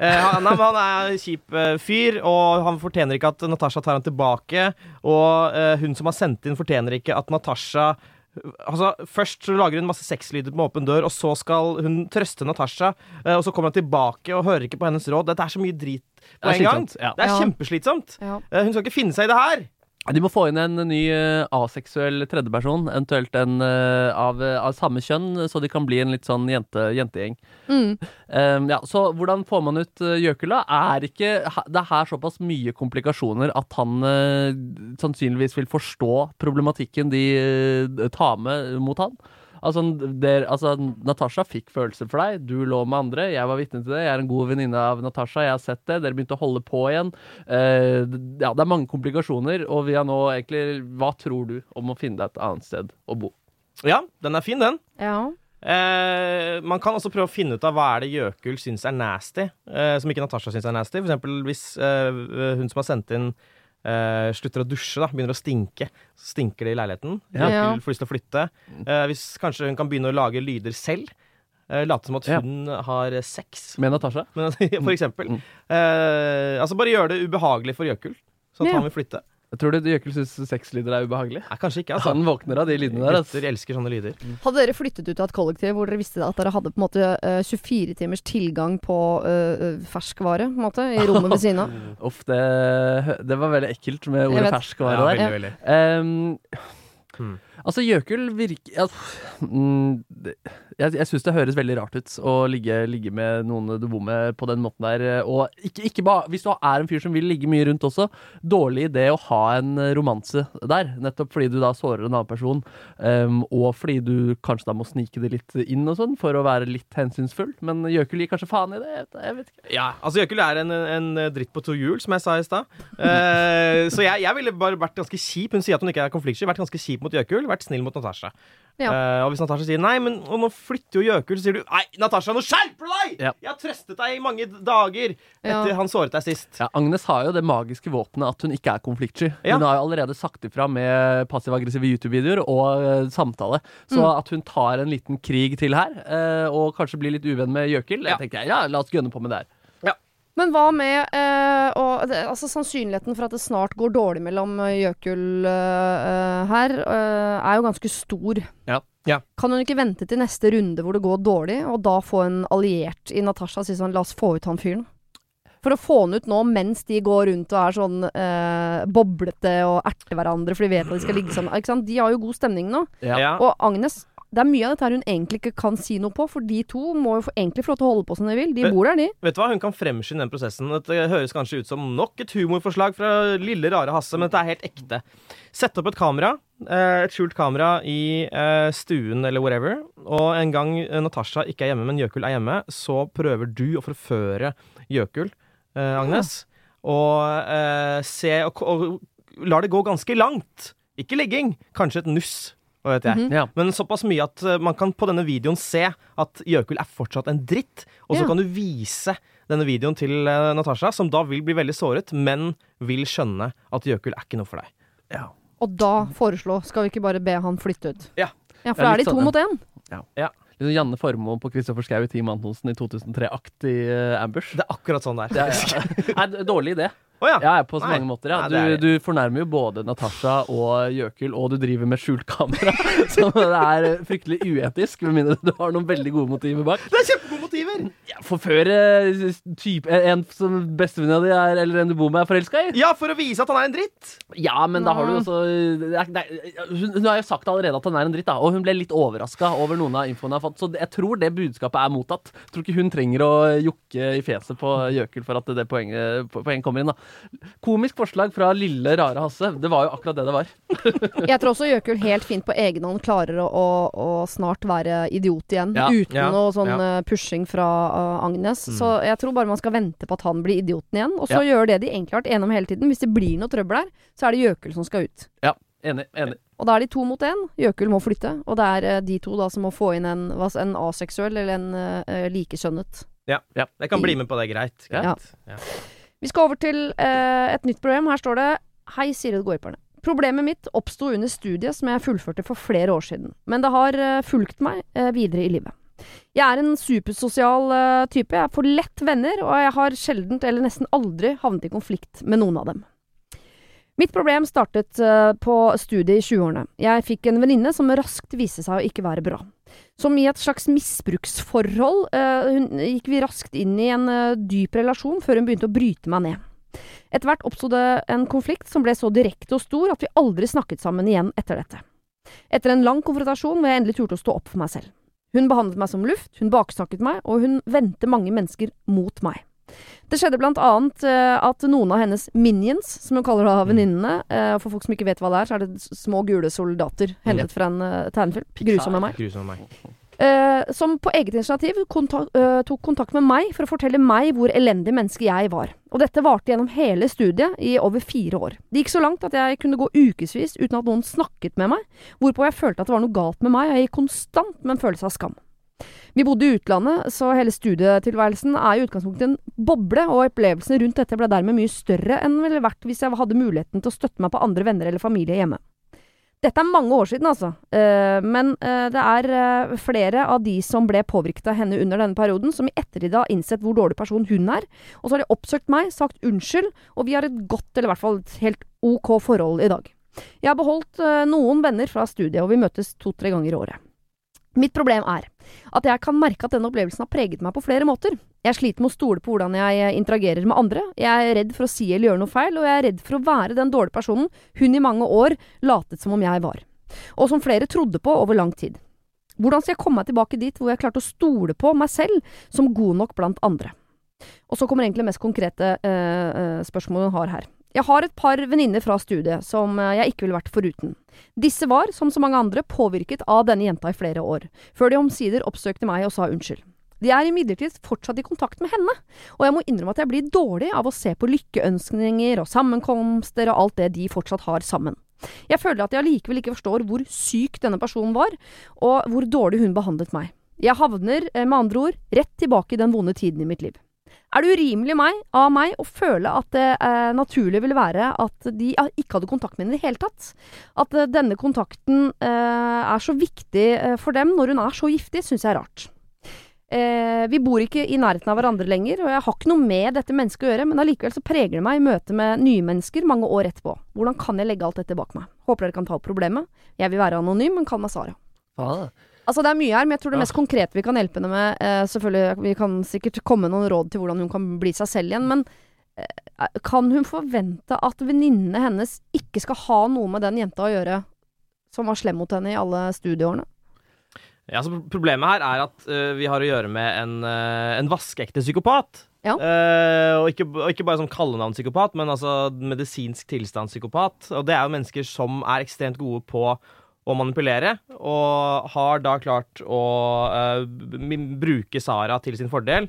eh, han, han er en kjip eh, fyr, og han fortjener ikke at Natasha tar han tilbake. Og eh, hun som har sendt inn, fortjener ikke at Natasha Altså, Først lager hun masse sexlyder med åpen dør, og så skal hun trøste Natasha. eh, og så kommer hun tilbake og hører ikke på hennes råd. Dette er så mye drit på Det er en gang. ja. Det er Ja. kjempeslitsomt. Ja. Eh, hun skal ikke finne seg i det her. De må få inn en ny uh, aseksuell tredjeperson, eventuelt en uh, av, av samme kjønn, så de kan bli en litt sånn jente, jentegjeng. Mm. Um, (laughs) ja, så hvordan får man ut uh. Er ikke det er her såpass mye komplikasjoner at han eh, sannsynligvis vil forstå problematikken de eh, tar med mot han? Altså, der, altså, Natasha fikk følelser for deg. Du lå med andre. Jeg var vitne til det. Jeg er en god venninne av Natasha. Jeg har sett det. Dere begynte å holde på igjen. Uh, ja, det er mange komplikasjoner, og vi har nå egentlig Hva tror du om å finne deg et annet sted å bo? Ja, den er fin, den. Ja. Eh, man kan også prøve å finne ut av hva er det Jøkul syns er nasty, eh, som ikke Natasha syns er nasty. For eksempel hvis eh, hun som har sendt inn eh, slutter å dusje, da, begynner å stinke. Så stinker det i leiligheten. Ja. ja. får lyst til å flytte. Uh, hvis kanskje hun kan begynne å lage lyder selv. Uh, late som at Ja. hun har sex, Med Natasha? men, (laughs) for eksempel. Mm. Eh, altså bare gjøre det ubehagelig for Jøkul, sånn at Ja. han vil flytte. Jeg tror du Jøkel syns sexlyder er ubehagelig? Nei, kanskje ikke, altså. Han våkner av de lydene der. Altså. Gutter elsker sånne lyder. Hadde dere flyttet ut av et kollektiv hvor dere visste at dere hadde på en måte eh, 24 timers tilgang på eh, eh, ferskvare på en måte, i rommet ved siden av? (laughs) Uff, det, det var veldig ekkelt med ordet ferskvare Ja, der. veldig, veldig. Um, Hmm. Altså, Jøkul virker ja, mm, Jeg, jeg syns det høres veldig rart ut å ligge, ligge med noen du bor med på den måten der. Og ikke, ikke bare Hvis du er en fyr som vil ligge mye rundt også, dårlig idé å ha en romanse der. Nettopp fordi du da sårer en annen person, um, og fordi du kanskje da må snike det litt inn og sånn, for å være litt hensynsfull. Men Jøkul gir kanskje faen i det. Jeg vet- Jeg vet ikke. Ja, altså Jøkul er en, en dritt på to hjul, som jeg sa i stad. Uh, så jeg, jeg ville bare vært ganske kjip. Hun sier at hun ikke er konfliktsky. Vært ganske kjip mot Jøkul, vært snill mot Natasha. Ja. Uh, og hvis Natasha sier nei, men og nå flytter jo Jøkul, så sier du nei, Natasha, nå skjerper du deg! Ja. Jeg har trøstet deg i mange dager etter Ja. han såret deg sist. Ja, Agnes har jo det magiske våpenet at hun ikke er konfliktsky. Ja. Hun har jo allerede sagt ifra med passiv-aggressive YouTube-videoer og uh, samtale. Så Mm. at hun tar en liten krig til her, uh, og kanskje blir litt uvenn med Jøkil, Ja. jeg tenker ja, la oss gønne på med det her. Men hva med eh, og altså Sannsynligheten for at det snart går dårlig mellom eh, Jøkul eh, eh, her, eh, er jo ganske stor. Ja. Ja. Kan hun ikke vente til neste runde hvor det går dårlig, og da få en alliert i Natasha og si sånn La oss få ut han fyren. For å få han ut nå mens de går rundt og er sånn eh, boblete og erter hverandre for de vet at de skal ligge sammen. Ikke sant? De har jo god stemning nå. Ja. Ja. Og Agnes det er mye av dette hun egentlig ikke kan si noe på, for de to må jo egentlig få lov til å holde på som de vil. De bor der, de. Vet du hva, Hun kan fremskynde den prosessen. Dette høres kanskje ut som nok et humorforslag fra lille, rare Hasse, men dette er helt ekte. Sett opp et kamera, eh, et skjult kamera i eh, stuen eller whatever, og en gang eh, Natasha ikke er hjemme, men Jøkul er hjemme, så prøver du å forføre Jøkul, Agnes, og se og, og lar det gå ganske langt. Ikke ligging, kanskje et nuss. Hva vet jeg. Mhm. Ja. Men såpass mye at eh, man kan på denne videoen se at Jøkul er fortsatt en dritt. Og så Ja. kan du vise denne videoen til eh, Natasha, som da vil bli veldig såret, men vil skjønne at Jøkul er ikke noe for deg. Ja. Og da foreslå Skal vi ikke bare be han flytte ut? Ja. Ja, For da er de to sånn, mot én. Litt sånn Janne Formoe på Kristoffer Schou i Team Antonsen i 2003-aktig uh, ambush. Det er akkurat sånn det Det er. Ja. (laughs) Nei, det er dårlig idé. Å ja. Ja, på så Nei. mange måter. Ja. Nei, er Du, du fornærmer jo både Natasha og Jøkul, og du driver med skjult kamera. (laughs) Så det er eh, fryktelig uetisk, med mindre du har noen veldig gode motiver bak. Det er kjempegode motiver! Ja, Forføre type, en som bestevenninna di er, eller en du bor med, er forelska i? Ja, for å vise at han er en dritt. Ja, men da har du også hun har jo sagt allerede at han er en dritt, da, og hun ble litt overraska over noen av infoene hun har fått. Så jeg tror det budskapet er mottatt. Jeg tror ikke hun trenger å jokke i fjeset på Jøkul for at det poenget, poenget kommer inn. da Komisk forslag fra lille, rare Hasse. Det var jo akkurat det det var. (laughs) Jeg tror også Jøkul helt fint på egen hånd klarer å, å, å snart være idiot igjen. Ja. Uten Ja. noe sånn Ja. eh, pushing fra uh, Agnes. Mm. Så jeg tror bare man skal vente på at han blir idioten igjen. Og så Ja. gjør det de egentlig har vært enige om hele tiden. Hvis det blir noe trøbbel her, så er det Jøkul som skal ut. Ja, enig. enig. Og da er de to mot én. Jøkul må flytte. Og det er eh, de to da som må få inn en, en aseksuell eller en uh, likekjønnet. Jeg kan bli med på det, greit. Ja. greit. Ja. Vi skal over til eh, et nytt problem. Her står det Hei, Siri og Gårdperne. Problemet mitt oppsto under studiet som jeg fullførte for flere år siden, men det har eh, fulgt meg eh, videre i livet. Jeg er en supersosial eh, type. Jeg får lett venner, og jeg har sjelden eller nesten aldri havnet i konflikt med noen av dem. Mitt problem startet eh, på studiet i 20-årene. Jeg fikk en venninne som raskt viste seg å ikke være bra. Som i et slags misbruksforhold eh, hun, gikk vi raskt inn i en eh, dyp relasjon før hun begynte å bryte meg ned. Etter hvert oppsto det en konflikt som ble så direkte og stor at vi aldri snakket sammen igjen etter dette. Etter en lang konfrontasjon hvor jeg endelig turte å stå opp for meg selv. Hun behandlet meg som luft, hun baksnakket meg, og hun vendte mange mennesker mot meg. Det skjedde annet eh, at noen av hennes minions, som hun kaller da venninnene eh, For folk som ikke vet hva det er, så er det små gule soldater hentet fra en eh, tegnefilm. Grusomme meg. Grusomme meg. Som på eget initiativ kontak eh, tok kontakt med meg for å fortelle meg hvor elendig menneske jeg var. Og dette varte gjennom hele studiet i over fire år. Det gikk så langt at jeg kunne gå ukevis uten at noen snakket med meg, hvorpå jeg følte at det var noe galt med meg, og jeg gikk konstant med en følelse av skam. Vi bodde i utlandet, så hele studietilværelsen er i utgangspunktet en boble, og opplevelsene rundt dette ble dermed mye større enn ville vært hvis jeg hadde muligheten til å støtte meg på andre venner eller familie hjemme. Dette er mange år siden, altså. Eh, men eh, det er eh, flere av de som ble påvirket av henne under denne perioden, som i ettertid har innsett hvor dårlig person hun er. Og så har de oppsøkt meg, sagt unnskyld, og vi har et godt, eller i hvert fall et helt ok forhold i dag. Jeg har beholdt eh, noen venner fra studiet, og vi møtes to-tre ganger i året. Mitt problem er at jeg kan merke at denne opplevelsen har preget meg på flere måter. Jeg sliter med å stole på hvordan jeg eh, interagerer med andre, jeg er redd for å si eller gjøre noe feil, og jeg er redd for å være den dårlige personen hun i mange år latet som om jeg var. Og som flere trodde på over lang tid. Hvordan skal jeg komme meg tilbake dit hvor jeg klarte å stole på meg selv som god nok blant andre? Og så kommer egentlig det mest konkrete eh, eh, spørsmålet hun har her. Jeg har et par venninner fra studiet som eh, jeg ikke ville vært foruten. Disse var, som så mange andre, påvirket av denne jenta i flere år, før de omsider oppsøkte meg og sa unnskyld. De er imidlertid fortsatt i kontakt med henne, og jeg må innrømme at jeg blir dårlig av å se på lykkeønskninger og sammenkomster og alt det de fortsatt har sammen. Jeg føler at jeg allikevel ikke forstår hvor syk denne personen var, og hvor dårlig hun behandlet meg. Jeg havner, eh, med andre ord, rett tilbake i den vonde tiden i mitt liv. Er det urimelig meg, av meg å føle at det eh, naturlig ville være at de eh, ikke hadde kontakt med henne i det hele tatt? At eh, denne kontakten eh, er så viktig eh, for dem når hun er så giftig, syns jeg er rart. Eh, vi bor ikke i nærheten av hverandre lenger, og jeg har ikke noe med dette mennesket å gjøre, men allikevel så preger det meg i møte med nye mennesker mange år etterpå. Hvordan kan jeg legge alt dette bak meg? Håper dere kan ta opp problemet. Jeg vil være anonym, men kall meg Sara. Faen, Altså Det er mye her, men jeg tror det mest konkrete vi kan hjelpe henne med eh, Selvfølgelig, Vi kan sikkert komme med noen råd til hvordan hun kan bli seg selv igjen, men eh, kan hun forvente at venninnene hennes ikke skal ha noe med den jenta å gjøre som var slem mot henne i alle studieårene? Ja, så Problemet her er at uh, vi har å gjøre med en, uh, en vaskeekte psykopat. Ja. Uh, og, ikke, og ikke bare som kallenavnspsykopat, men altså medisinsk tilstandspsykopat. Og det er jo mennesker som er ekstremt gode på å manipulere, og har da klart å uh, bruke Sara til sin fordel.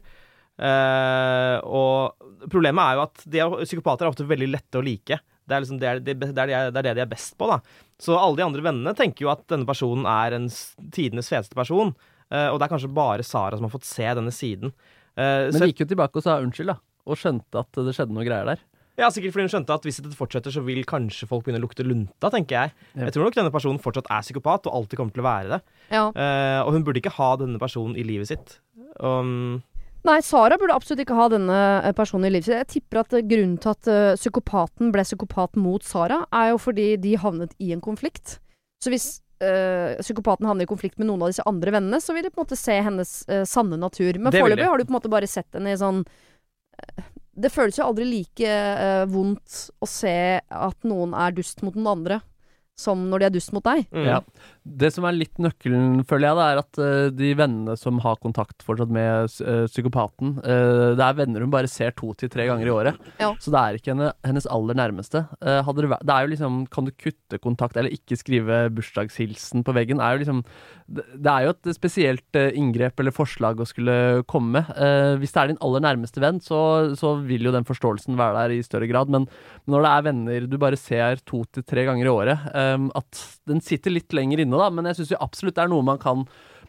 Uh, og problemet er jo at de er, psykopater er ofte veldig lette å like. Det er, liksom det, er, det, er, det er det de er best på, da. Så alle de andre vennene tenker jo at denne personen er en tidenes feteste person. Uh, og det er kanskje bare Sara som har fått se denne siden. Men de gikk jo tilbake og sa unnskyld, da. Og skjønte at det skjedde noe greier der. Ja, Sikkert fordi hun skjønte at hvis dette fortsetter, så vil kanskje folk begynne å lukte lunta, tenker jeg. Ja. Jeg tror nok denne personen fortsatt er psykopat, og alltid kommer til å være det. Ja. Uh, og hun burde ikke ha denne personen i livet sitt. Um, Nei, Sara burde absolutt ikke ha denne eh, personen i livet sitt. Jeg tipper at eh, grunnen til at uh, psykopaten ble psykopat mot Sara, er jo fordi de havnet i en konflikt. Så hvis uh, psykopaten havner i konflikt med noen av disse andre vennene, så vil de på en måte se hennes sanne natur. Men foreløpig har du på en måte bare sett henne i sånn Det føles jo aldri like uh, vondt å se at noen er dust mot noen andre, som når de er dust mot deg. mm. Ja. Det som er litt nøkkelen, føler jeg, det er at uh, de vennene som har kontakt fortsatt med uh, psykopaten, uh, det er venner hun bare ser to til tre ganger i året. Ja. Så det er ikke henne, hennes aller nærmeste. Eh, hadde det, det er jo liksom Kan du kutte kontakt eller ikke skrive bursdagshilsen på veggen? Er jo liksom det, det er jo et spesielt inngrep eller forslag å skulle komme med. Hvis det er din aller nærmeste venn, så, så vil jo den forståelsen være der i større grad. Men når det er venner du bare ser to til tre ganger i året, at den sitter litt lenger inne, da. Men jeg syns absolutt det er noe man kan,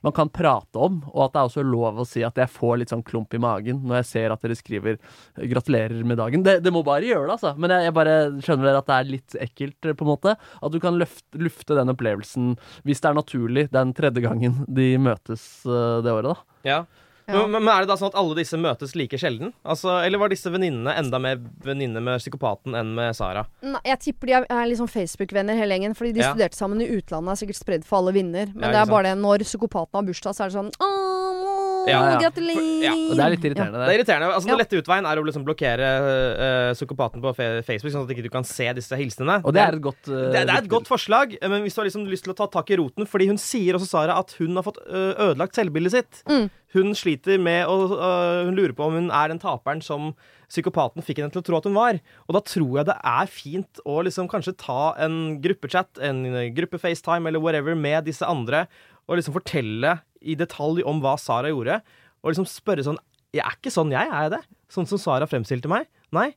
man kan prate om, og at det er også lov å si at jeg får litt sånn klump i magen når jeg ser at dere skriver 'gratulerer med dagen'. Det, det må bare gjøre det, altså. Men jeg, jeg bare skjønner dere at det er litt ekkelt, på en måte. At du kan løfte, lufte den opplevelsen, hvis det er naturlig, den tredje gangen de møtes eh, det året, da. Ja. Men, men er det da sånn at alle disse møtes like sjelden? Altså, eller var disse venninnene enda mer venninner med psykopaten enn med Sara? Nei, jeg tipper de er, er liksom Facebook-venner hele gjengen. Fordi de Ja. studerte sammen i utlandet, er sikkert spredd for alle vinner. Men Ja, det er bare det når psykopaten har bursdag, så er det sånn Åh, Ja, ja. gratulerer! Ja, Og det er litt irriterende, Det er irriterende. Altså, Ja. Den lette utveien er å liksom blokkere uh, psykopaten på Facebook, sånn at ikke du kan se disse hilsenene. Og det er et godt uh, det, det er et godt forslag, men hvis du har liksom lyst til å ta tak i roten Fordi hun sier også, Sara, at hun har fått ødelagt selvbildet sitt. Mm. Hun sliter med å uh, Hun lurer på om hun er den taperen som psykopaten fikk henne til å tro at hun var. Og da tror jeg det er fint å liksom kanskje ta en gruppechat, en gruppe-FaceTime eller whatever med disse andre, og liksom fortelle i detalj om hva Sara gjorde, og liksom spørre sånn Jeg er ikke sånn, jeg, er jeg det? Sånn som Sara fremstilte meg? Nei.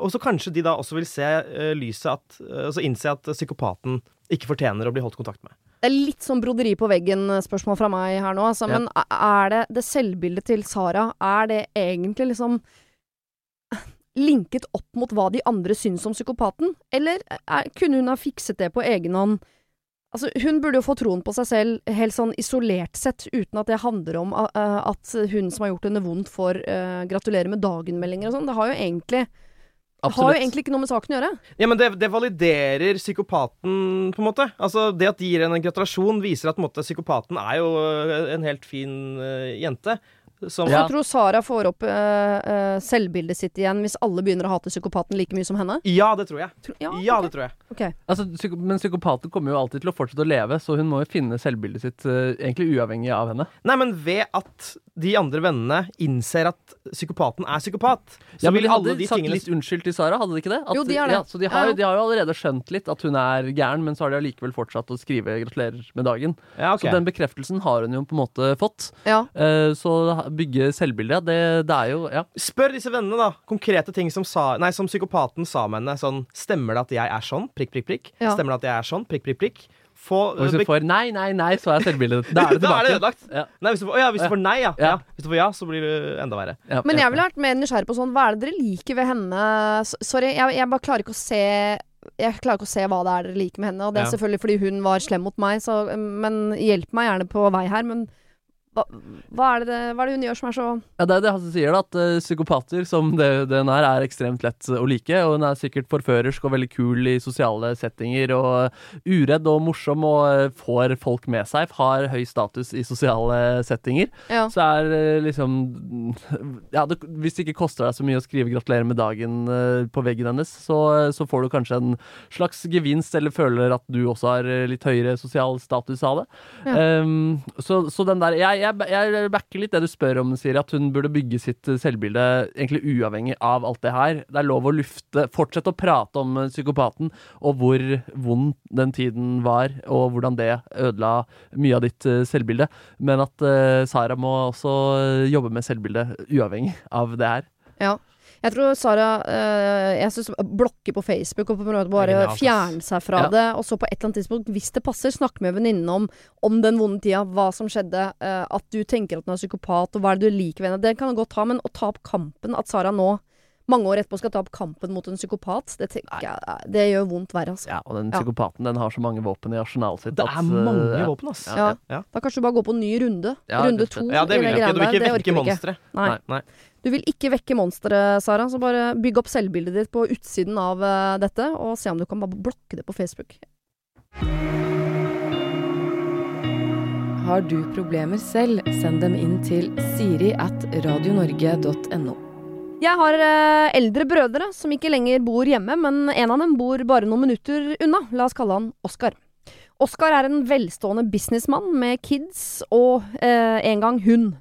Og så kanskje de da også vil se uh, lyset at, uh, altså innse at psykopaten ikke fortjener å bli holdt kontakt med. Det er litt sånn broderi på veggen-spørsmål fra meg her nå, altså. Ja. Men er det det selvbildet til Sara, er det egentlig liksom linket opp mot hva de andre syns om psykopaten? Eller er, kunne hun ha fikset det på egen hånd? Altså, hun burde jo få troen på seg selv helt sånn isolert sett, uten at det handler om uh, at hun som har gjort henne vondt, får uh, gratulere med dagen-meldinger og sånn. Det har jo egentlig det har jo egentlig ikke noe med saken å gjøre. Ja, men det, det validerer psykopaten, på en måte. Altså, Det at de gir henne en gratulasjon, viser at måte, psykopaten er jo øh, en helt fin uh, jente. Som, Ja. Du tror Sara får opp uh, uh, selvbildet sitt igjen hvis alle begynner å hate psykopaten like mye som henne. Ja, det tror jeg. Tro- ja, Ja, okay. det tror jeg. Okay. Altså, psyko men psykopaten kommer jo alltid til å fortsette å leve, så hun må jo finne selvbildet sitt uh, egentlig uavhengig av henne. Nei, men ved at de andre vennene innser at psykopaten er psykopat, så Ja, men de hadde de sagt tingene litt unnskyld til Sara, hadde de ikke det? At- Jo, de har det. Ja, så de har, Ja, de har jo allerede skjønt litt at hun er gæren, men så har de allikevel fortsatt å skrive 'gratulerer med dagen'. Ja, okay. Så den bekreftelsen har hun jo på en måte fått. Ja. Eh, så bygge selvbildet, det, det er jo Ja. Spør disse vennene, da. Konkrete ting som, sa, nei, som psykopaten sa med henne. Sånn Stemmer det at jeg er sånn? Prikk, prikk, prikk. Ja. Stemmer det at jeg er sånn? Prikk, prikk, prikk. Få Og hvis du får 'nei, nei, nei', så er selvbildet Da er det (laughs) Da er det ødelagt. Ja. Nei, hvis du, får, ja, hvis du får nei, ja. Ja. ja. Hvis du får ja, så blir det enda verre. Ja, Men jeg ville vært mer nysgjerrig på sånn Hva er det dere liker ved henne? Sorry, jeg, jeg bare klarer ikke å se jeg klarer ikke å se hva det er dere liker med henne. Og det er Ja. selvfølgelig fordi hun var slem mot meg, så, men hjelp meg gjerne på vei her. Men hva, hva, er det, hva er det hun gjør som er så Ja, det er det Hasse sier, da. At uh, psykopater, som det, den er, er ekstremt lett å like. Og hun er sikkert forførersk og veldig kul i sosiale settinger. Og uredd og morsom og uh, får folk med seg. Har høy status i sosiale settinger. Ja. Så er eh, liksom Ja, det, hvis det ikke koster deg så mye å skrive 'gratulerer med dagen' eh, på veggen hennes, så, så får du kanskje en slags gevinst, eller føler at du også har eh, litt høyere sosial status av det. Ja. Um, så, så den der jeg, jeg, jeg backer litt det du spør om, Siri, at hun burde bygge sitt eh, selvbilde egentlig uavhengig av alt det her. Det er lov å lufte, fortsette å prate om eh, psykopaten, og hvor vond den tiden var, og hvordan det ødela mye av ditt eh, selvbilde. Men at uh, Sara må også jobbe med selvbildet uavhengig av det her. Ja. Jeg tror Sara øh, Jeg synes blokker på Facebook og på en måte bare fjerner fjerne seg fra Ja. det. Og så på et eller annet tidspunkt, hvis det passer, snakke med venninnen om, om den vonde tida. Hva som skjedde. øh, at du tenker at hun er psykopat, og hva er det du liker ved henne. Det kan du godt ha, men å ta opp kampen At Sara nå, mange år etterpå, skal ta opp kampen mot en psykopat, det jeg eh, Det gjør vondt verre, altså. Ja, og den Ja. psykopaten den har så mange våpen i arsenalet sitt. Det at, er mange ja. våpen, ass. Ja. Ja. Da kanskje du bare går på en ny runde. Ja, runde to. Ja, det vil jeg ikke. Du vil ikke. Vekke monstre. Nei. Nei. Du vil ikke vekke monsteret, Sara, så bare bygg opp selvbildet ditt på utsiden av eh, dette, og se om du kan bare blokke det på Facebook. Har du problemer selv, send dem inn til siri at radionorge.no. Jeg har eh, eldre brødre som ikke lenger bor hjemme, men en av dem bor bare noen minutter unna. La oss kalle han Oskar. Oskar er en velstående businessmann med kids og eh, en gang hund.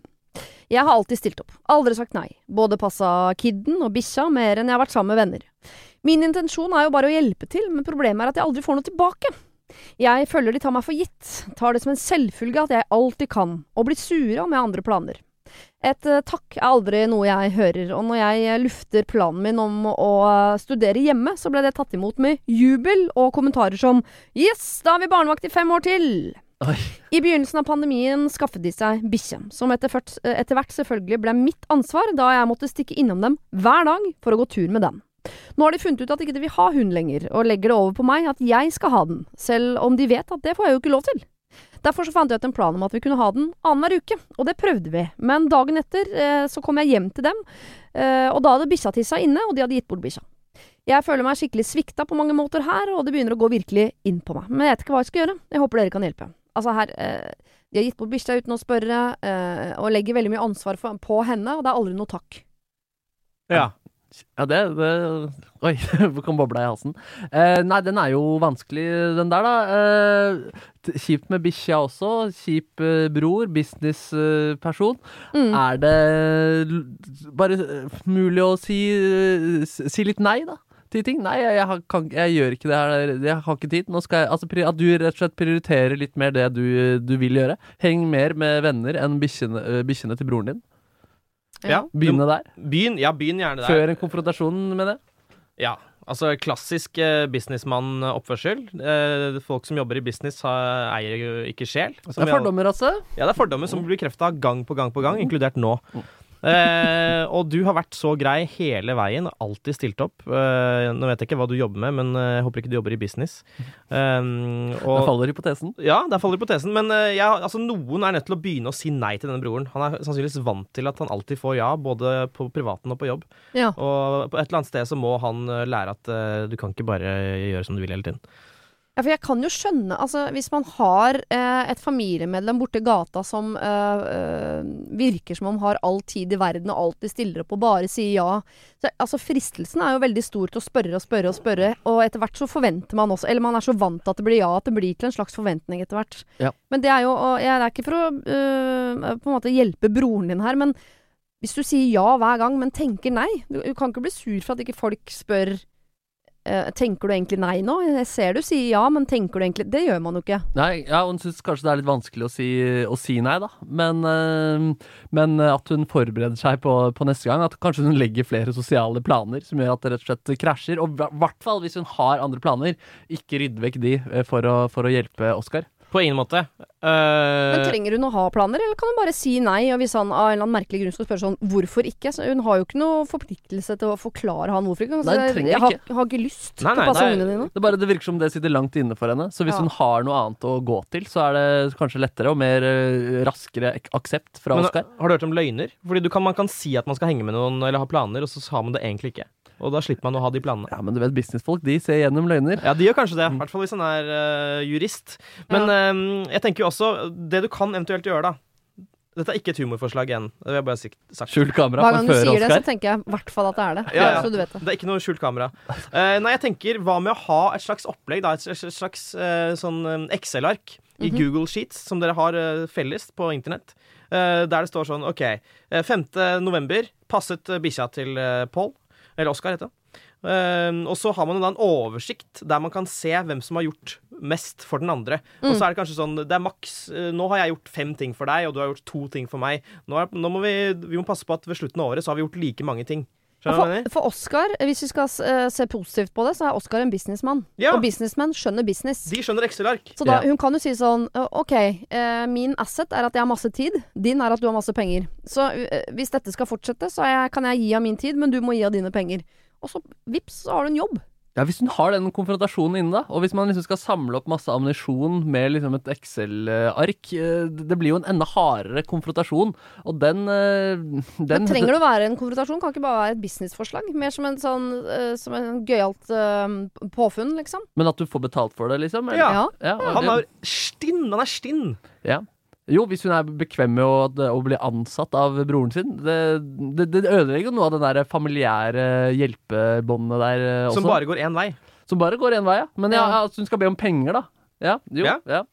Jeg har alltid stilt opp, aldri sagt nei. Både passa kidden og bikkja mer enn jeg har vært sammen med venner. Min intensjon er jo bare å hjelpe til, men problemet er at jeg aldri får noe tilbake. Jeg føler de tar meg for gitt, tar det som en selvfølge at jeg alltid kan, og blir sure om jeg har andre planer. Et eh, takk er aldri noe jeg hører, og når jeg eh, lufter planen min om å eh, studere hjemme, så ble det tatt imot med jubel og kommentarer som Yes, da har vi barnevakt i fem år til! Oi. I begynnelsen av pandemien skaffet de seg bikkje, som etter, hvert selvfølgelig ble mitt ansvar, da jeg måtte stikke innom dem hver dag for å gå tur med den. Nå har de funnet ut at ikke de vil ha hund lenger, og legger det over på meg at jeg skal ha den, selv om de vet at det får jeg jo ikke lov til. Derfor så fant jeg ut en plan om at vi kunne ha den annenhver uke, og det prøvde vi. Men dagen etter eh, så kom jeg hjem til dem, eh, og da hadde bikkja tissa inne, og de hadde gitt bort bikkja. Jeg føler meg skikkelig svikta på mange måter her, og det begynner å gå virkelig inn på meg. Men jeg vet ikke hva jeg skal gjøre. Jeg håper dere kan hjelpe. Altså her eh, De har gitt bort bikkja uten å spørre, eh, og legger veldig mye ansvar for, på henne, og det er aldri noe takk. Ja. Ja, det, det Oi, (laughs) det kom bobla i halsen. Eh, nei, den er jo vanskelig, den der, da. Eh, kjipt med bikkja også. Kjip eh, bror, businessperson. Mm. Er det bare eh, mulig å si, eh, si litt nei, da? Til ting? Nei, jeg, jeg, kan, jeg gjør ikke det her. Jeg har ikke tid. Altså, at du rett og slett prioriterer litt mer det du, du vil gjøre. Heng mer med venner enn bikkjene, eh, til broren din. ja. Begynne der. Begynn, ja, begynn gjerne der. Før en konfrontasjon med det. Ja. Altså klassisk eh, businessmann-oppførsel. Eh, folk som jobber i business, har, eier jo ikke sjel. Det er fordommer, altså. Ja, det er fordommer som blir bekrefta gang på gang på gang, inkludert nå. Eh, og du har vært så grei hele veien, alltid stilt opp. Eh, nå vet jeg ikke hva du jobber med, men eh, jeg håper ikke du jobber i business. Eh, og, der faller hypotesen. ja, der faller hypotesen. Men eh, jeg, altså, noen er nødt til å begynne å si nei til denne broren. Han er sannsynligvis vant til at han alltid får ja, både på privaten og på jobb. Ja. Og på et eller annet sted så må han eh, lære at eh, du kan ikke bare gjøre som du vil hele tiden. Ja, for jeg kan jo skjønne, altså hvis man har eh, et familiemedlem borti gata som eh, eh, virker som om har all tid i verden og alltid stiller opp og bare sier ja. Så, altså Fristelsen er jo veldig stor til å spørre og spørre og spørre, og etter hvert så forventer man også Eller man er så vant til at det blir ja, at det blir til en slags forventning etter hvert. Ja. Men det er jo og jeg, er ikke for å uh, på en måte hjelpe broren din her, men hvis du sier ja hver gang, men tenker nei Du, du kan ikke bli sur for at ikke folk spør Tenker du egentlig nei nå? Jeg ser du sier ja, men tenker du egentlig Det gjør man jo ikke. Nei, ja, Hun syns kanskje det er litt vanskelig å si, å si nei, da. Men, øh, men at hun forbereder seg på, på neste gang. At kanskje hun legger flere sosiale planer som gjør at det rett og slett krasjer. Og i hvert fall hvis hun har andre planer, ikke rydde vekk de øh, for å, for å hjelpe Oskar. På ingen måte. Men Eh, trenger hun å ha planer, eller kan hun bare si nei? Og hvis han av en eller annen merkelig grunn skal spørre sånn hvorfor ikke, så hun har jo ikke noe forpliktelse til å forklare han hvorfor ikke. Nei, si, trenger jeg har, ikke. har ikke lyst Nei, til å passe nei. ungene dine. Det, bare, det virker som det sitter langt inne for henne. Så hvis Ja. hun har noe annet å gå til, så er det kanskje lettere og mer øh, raskere aksept fra men, Oskar. har du hørt om løgner? Fordi du kan, Man kan si at man skal henge med noen eller ha planer, og så har man det egentlig ikke. Og da slipper man å ha de planene. Ja, men du vet, businessfolk de ser gjennom løgner. Ja, de gjør kanskje det. I hvert fall hvis han er uh, jurist. Men eh, jeg tenker jo også Det du kan eventuelt gjøre, da Dette er ikke et humorforslag igjen. Det vil jeg bare sagt. Skjult kamera Hver gang du sier sier det, så tenker jeg i hvert fall at det er det. Ja, ja. Så du vet det. Det er ikke noe skjult kamera. Uh, nei, jeg tenker hva med å ha et slags opplegg, da, et slags, eh, sånn Excel-ark i Mhm. Google Sheets, som dere har uh, felles på internett, eh, der det står sånn OK, eh, 5. november passet uh, bikkja til uh, Pål, eller Oscar, heter det. Eh, og så har man da en oversikt der man kan se hvem som har gjort mest for den andre. Og Mm. så er det kanskje sånn Det er maks eh, Nå har jeg gjort fem ting for deg, og du har gjort to ting for meg. Nå, er, nå må vi, vi må passe på at ved slutten av året så har vi gjort like mange ting. For, for Oskar, hvis vi skal eh, se positivt på det, så er Oskar en businessmann. Ja. Og businessmenn skjønner business. De skjønner Excel-ark. Så da, Ja. hun kan jo si sånn OK, eh, min asset er at jeg har masse tid. Din er at du har masse penger. Så eh, hvis dette skal fortsette, så jeg, kan jeg gi av min tid, men du må gi av dine penger. Og så vips, så har du en jobb. Ja, Hvis hun har den konfrontasjonen inne, da, og hvis man liksom skal samle opp masse ammunisjon med liksom et Excel-ark, eh, det blir jo en enda hardere konfrontasjon, og den, eh, den Men trenger det å være en konfrontasjon? Kan ikke bare være et businessforslag? Mer som en sånn eh, Som en gøyalt påfunn, liksom. Men at du får betalt for det, liksom? eller? Ja. Ja. ja Han er stinn! Han er stinn! ja. Jo, hvis hun er bekvem med å, å bli ansatt av broren sin. Det, det, det ødelegger jo noe av det der familiære hjelpebåndet der eh, også. Som bare går én vei. Som bare går én vei, ja. Men ja, Ja. at hun skal be om penger, da. Ja, jo, Ja. ja.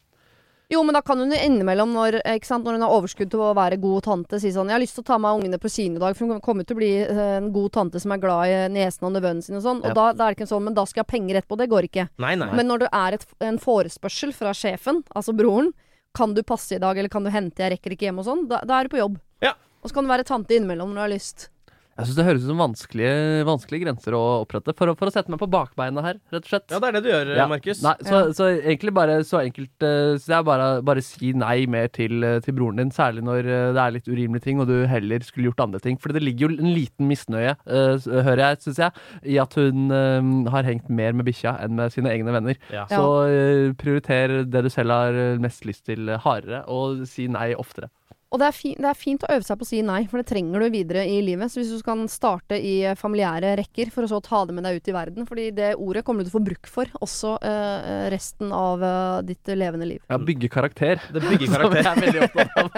Jo, men da kan hun jo innimellom, når, ikke sant, når hun har overskudd til å være god tante, si sånn 'Jeg har lyst til å ta med ungene på kino i dag', for hun kommer til å bli eh, en god tante som er glad i niesen og nevøen sin og sånn. Ja. Og da, da er det ikke sånn 'Men da skal jeg ha penger etterpå'. Det går ikke. Nei, nei. Men når det er et, en forespørsel fra sjefen, altså broren, 'Kan du passe i dag', eller 'Kan du hente', 'Jeg rekker ikke hjem', og sånn, da, da er du på jobb. Ja. Og så kan du være tante innimellom når du har lyst. Jeg syns det høres ut som vanskelige, vanskelige grenser å opprette. For, for å sette meg på bakbeina her, rett og slett. Ja, det er det du gjør, Ja. Markus. Nei, så, Ja. så egentlig bare så enkelt uh, Så jeg bare, bare si nei mer til, eh, til broren din, særlig når eh, det er litt urimelige ting og du heller skulle gjort andre ting. For det ligger jo en liten misnøye, uh, hører jeg, syns jeg, i at hun uh, har hengt mer med bikkja enn med sine egne venner. Ja. Så uh, prioriter det du selv har eh, mest lyst til eh, hardere, og si nei oftere. Og det er, fi, det er fint å øve seg på å si nei, for det trenger du videre i livet. Så hvis du kan starte i eh, familiære rekker, for å så ta det med deg ut i verden Fordi det ordet kommer du til å få bruk for også uh, resten av uh, ditt levende liv. Ja, bygge karakter. Det bygger (laughs) Som jeg karakter. er veldig opptatt av. (laughs)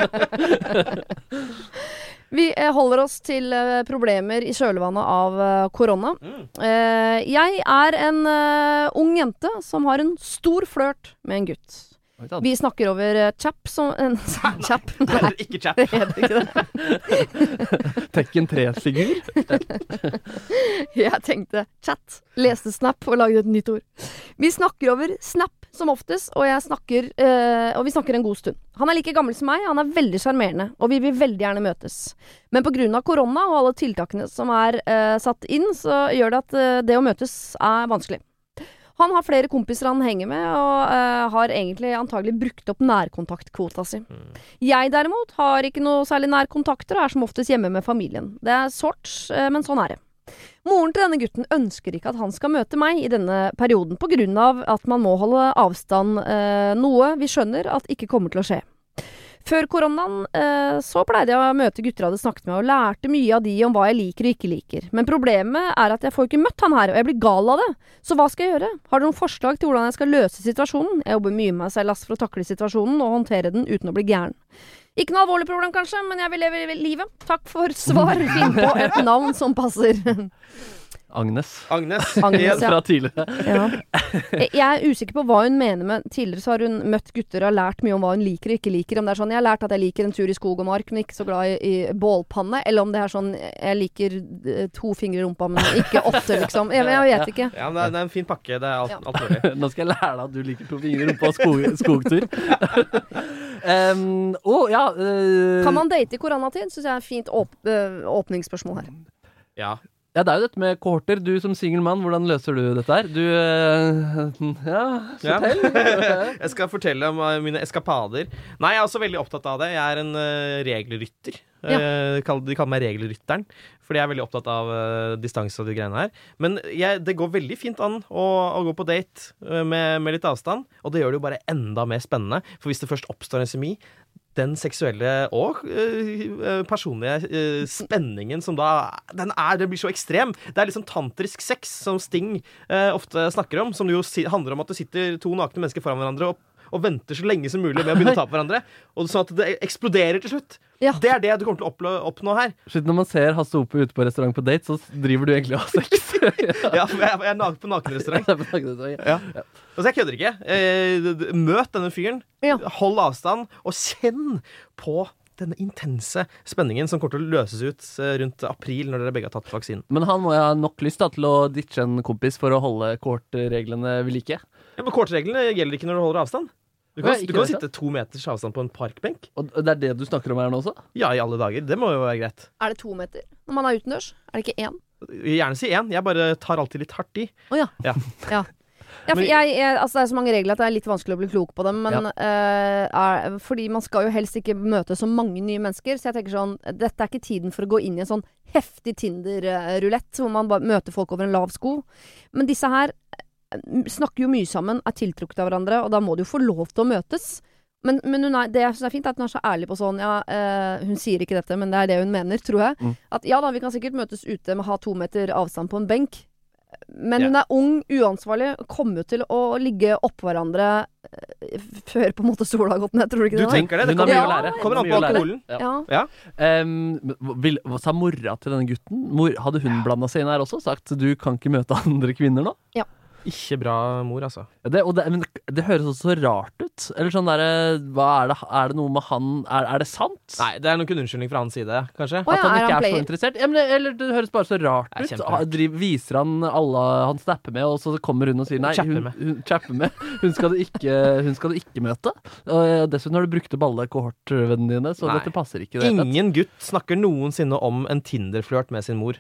Vi holder oss til problemer i kjølvannet av korona. Mm. Eh, jeg er en ung jente som har en stor flørt med en gutt. Vi snakker over uh, chap som en Chap? (laughs) Nei, Ikke chap. (laughs) det heter ikke det. (laughs) Tekken 3-figur. Jeg tenkte chat, leste Snap og lagde et nytt ord. Vi snakker over Snap som oftest, og, snakker, uh, og vi snakker en god stund. Han er like gammel som meg, han er veldig sjarmerende, og vi vil veldig gjerne møtes. Men pga. korona og alle tiltakene som er uh, satt inn, så gjør det at eh, det å møtes er vanskelig. Han har flere kompiser han henger med, og uh, har egentlig antagelig brukt opp nærkontaktkvota si. Jeg derimot har ikke noe særlig nærkontakter, og er som oftest hjemme med familien. Det er sårt, uh, men sånn er det. Moren til denne gutten ønsker ikke at han skal møte meg i denne perioden, av at man må holde avstand, uh, noe vi skjønner at ikke kommer til å skje. Før koronaen eh, så pleide jeg å møte gutter jeg hadde snakket med, og lærte mye av de om hva jeg liker og ikke liker. Men problemet er at jeg får ikke møtt han her, og jeg blir gal av det. Så hva skal jeg gjøre? Har dere noen forslag til hvordan jeg skal løse situasjonen? Jeg jobber mye med meg selv for å takle situasjonen og håndtere den uten å bli gæren. Ikke noe alvorlig problem, kanskje, men jeg vil leve livet. Takk for svar. (laughs) Finn på et navn som passer. Agnes. Agnes. (laughs) Agnes, ja. Fra tidligere. Ja. (laughs) Jeg er usikker på hva hun mener med Tidligere så har hun møtt gutter og har lært mye om hva hun liker og ikke liker. Om det er sånn 'jeg har lært at jeg liker en tur i skog og mark, men ikke så glad i, i bålpanne'. Eller om det er sånn 'jeg liker eh, to fingre i rumpa, men ikke åtte', liksom. Jeg, jeg vet ikke. Ja, men det er, det er en fin pakke. Det er alt, Ja. alt mulig. (laughs) Nå skal jeg lære deg at du liker to fingre i rumpa og skog, skogtur. um, oh, ja uh... Kan man date i koronatid? Syns jeg er et fint åp øh, åpningsspørsmål her. Ja. Ja, det er jo dette med kohorter. Du som singel mann, hvordan løser du dette her? Du eh, Ja, Ja. fortell. (laughs) Jeg skal fortelle om eh, mine eskapader. Nei, jeg er også veldig opptatt av det. Jeg er en uh, regelrytter. Eh, kall- de kaller meg regelrytteren, fordi jeg er veldig opptatt av eh, distanse og de greiene her. Men jeg, det går veldig fint an å, å gå på date eh, med, med litt avstand, og det gjør det jo bare enda mer spennende. For hvis det først oppstår en semi, den seksuelle og eh, eh, personlige eh, spenningen som da Den er, det blir så ekstrem. Det er liksom tantrisk sex, som Sting eh, ofte snakker om. Som jo handler om at det sitter to nakne mennesker foran hverandre og, og venter så lenge som mulig med å begynne å ta på hverandre. Og sånn at det eksploderer til slutt. Ja. Det er det du kommer til å oppnå, oppnå her. Shit, når man ser Hasse Ope ute på restaurant på date, så driver du egentlig og har sex. (laughs) Ja, for jeg, jeg er naken på nakenrestaurant. (laughs) ja. Altså, jeg kødder ikke. Eh, møt denne fyren. Ja. Hold avstand, og kjenn på denne intense spenningen som kommer til å løses ut eh, rundt april, når dere begge har tatt vaksinen. Men han må jo ha nok lyst da, til å ditche en kompis for å holde kohortreglene ved like. Ja, men Kortreglene gjelder ikke når du holder avstand. Du kan, du kan sitte to meters avstand på en parkbenk. Og det er det du snakker om her nå også? Ja, i alle dager. Det må jo være greit. Er det to meter når man er utendørs? Er det ikke én? Gjerne si én. Jeg bare tar alltid litt hardt i. Å ja. Ja. ja. Ja, for jeg, jeg, altså det er så mange regler at det er litt vanskelig å bli klok på dem. Men eh, er, fordi man skal jo helst ikke møte så mange nye mennesker. Så jeg tenker sånn Dette er ikke tiden for å gå inn i en sånn heftig Tinder-rulett hvor man bare møter folk over en lav sko. Men disse her snakker jo mye sammen, er tiltrukket av hverandre, og da må de jo få lov til å møtes. Men, men hun er, det jeg synes er fint, er at hun er så ærlig på sånn Ja, eh, hun sier ikke dette, men det er det hun mener, tror jeg. Mm. At ja da, vi kan sikkert møtes ute med å ha to meter avstand på en benk. Men yeah. hun er ung, uansvarlig, kommer jo til å ligge oppå hverandre eh, før på en måte sola har gått ned, tror du ikke det? Du tenker det? Det har mye Ja, å lære. kommer an på alkoholen. Ja. Ja. Vil, hva sa mora til denne gutten? Mor, hadde hun blanda seg inn her også? Sagt du kan ikke møte (laughs) andre kvinner nå? Ikke bra mor, altså. Ja, Det, og det, men det høres også så rart ut. Eller sånn derre hva er det, er det noe med han Er, er det sant? Nei, det er nok en unnskyldning fra hans side, kanskje. Oh, ja, At han er ikke han er, så interessert? Ja, men, det- eller det høres bare så rart er ut. Han, Ha- driv, viser han alle han snapper med, og så kommer hun og sier nei, Chapper hun, med. hun, chapper med. Hun, skal du ikke, hun skal du ikke møte. Og eh, dessuten har du brukt opp alle kohortvennene dine, så Nei. dette passer ikke. det. Ingen gutt snakker noensinne om en Tinder-flørt med sin mor.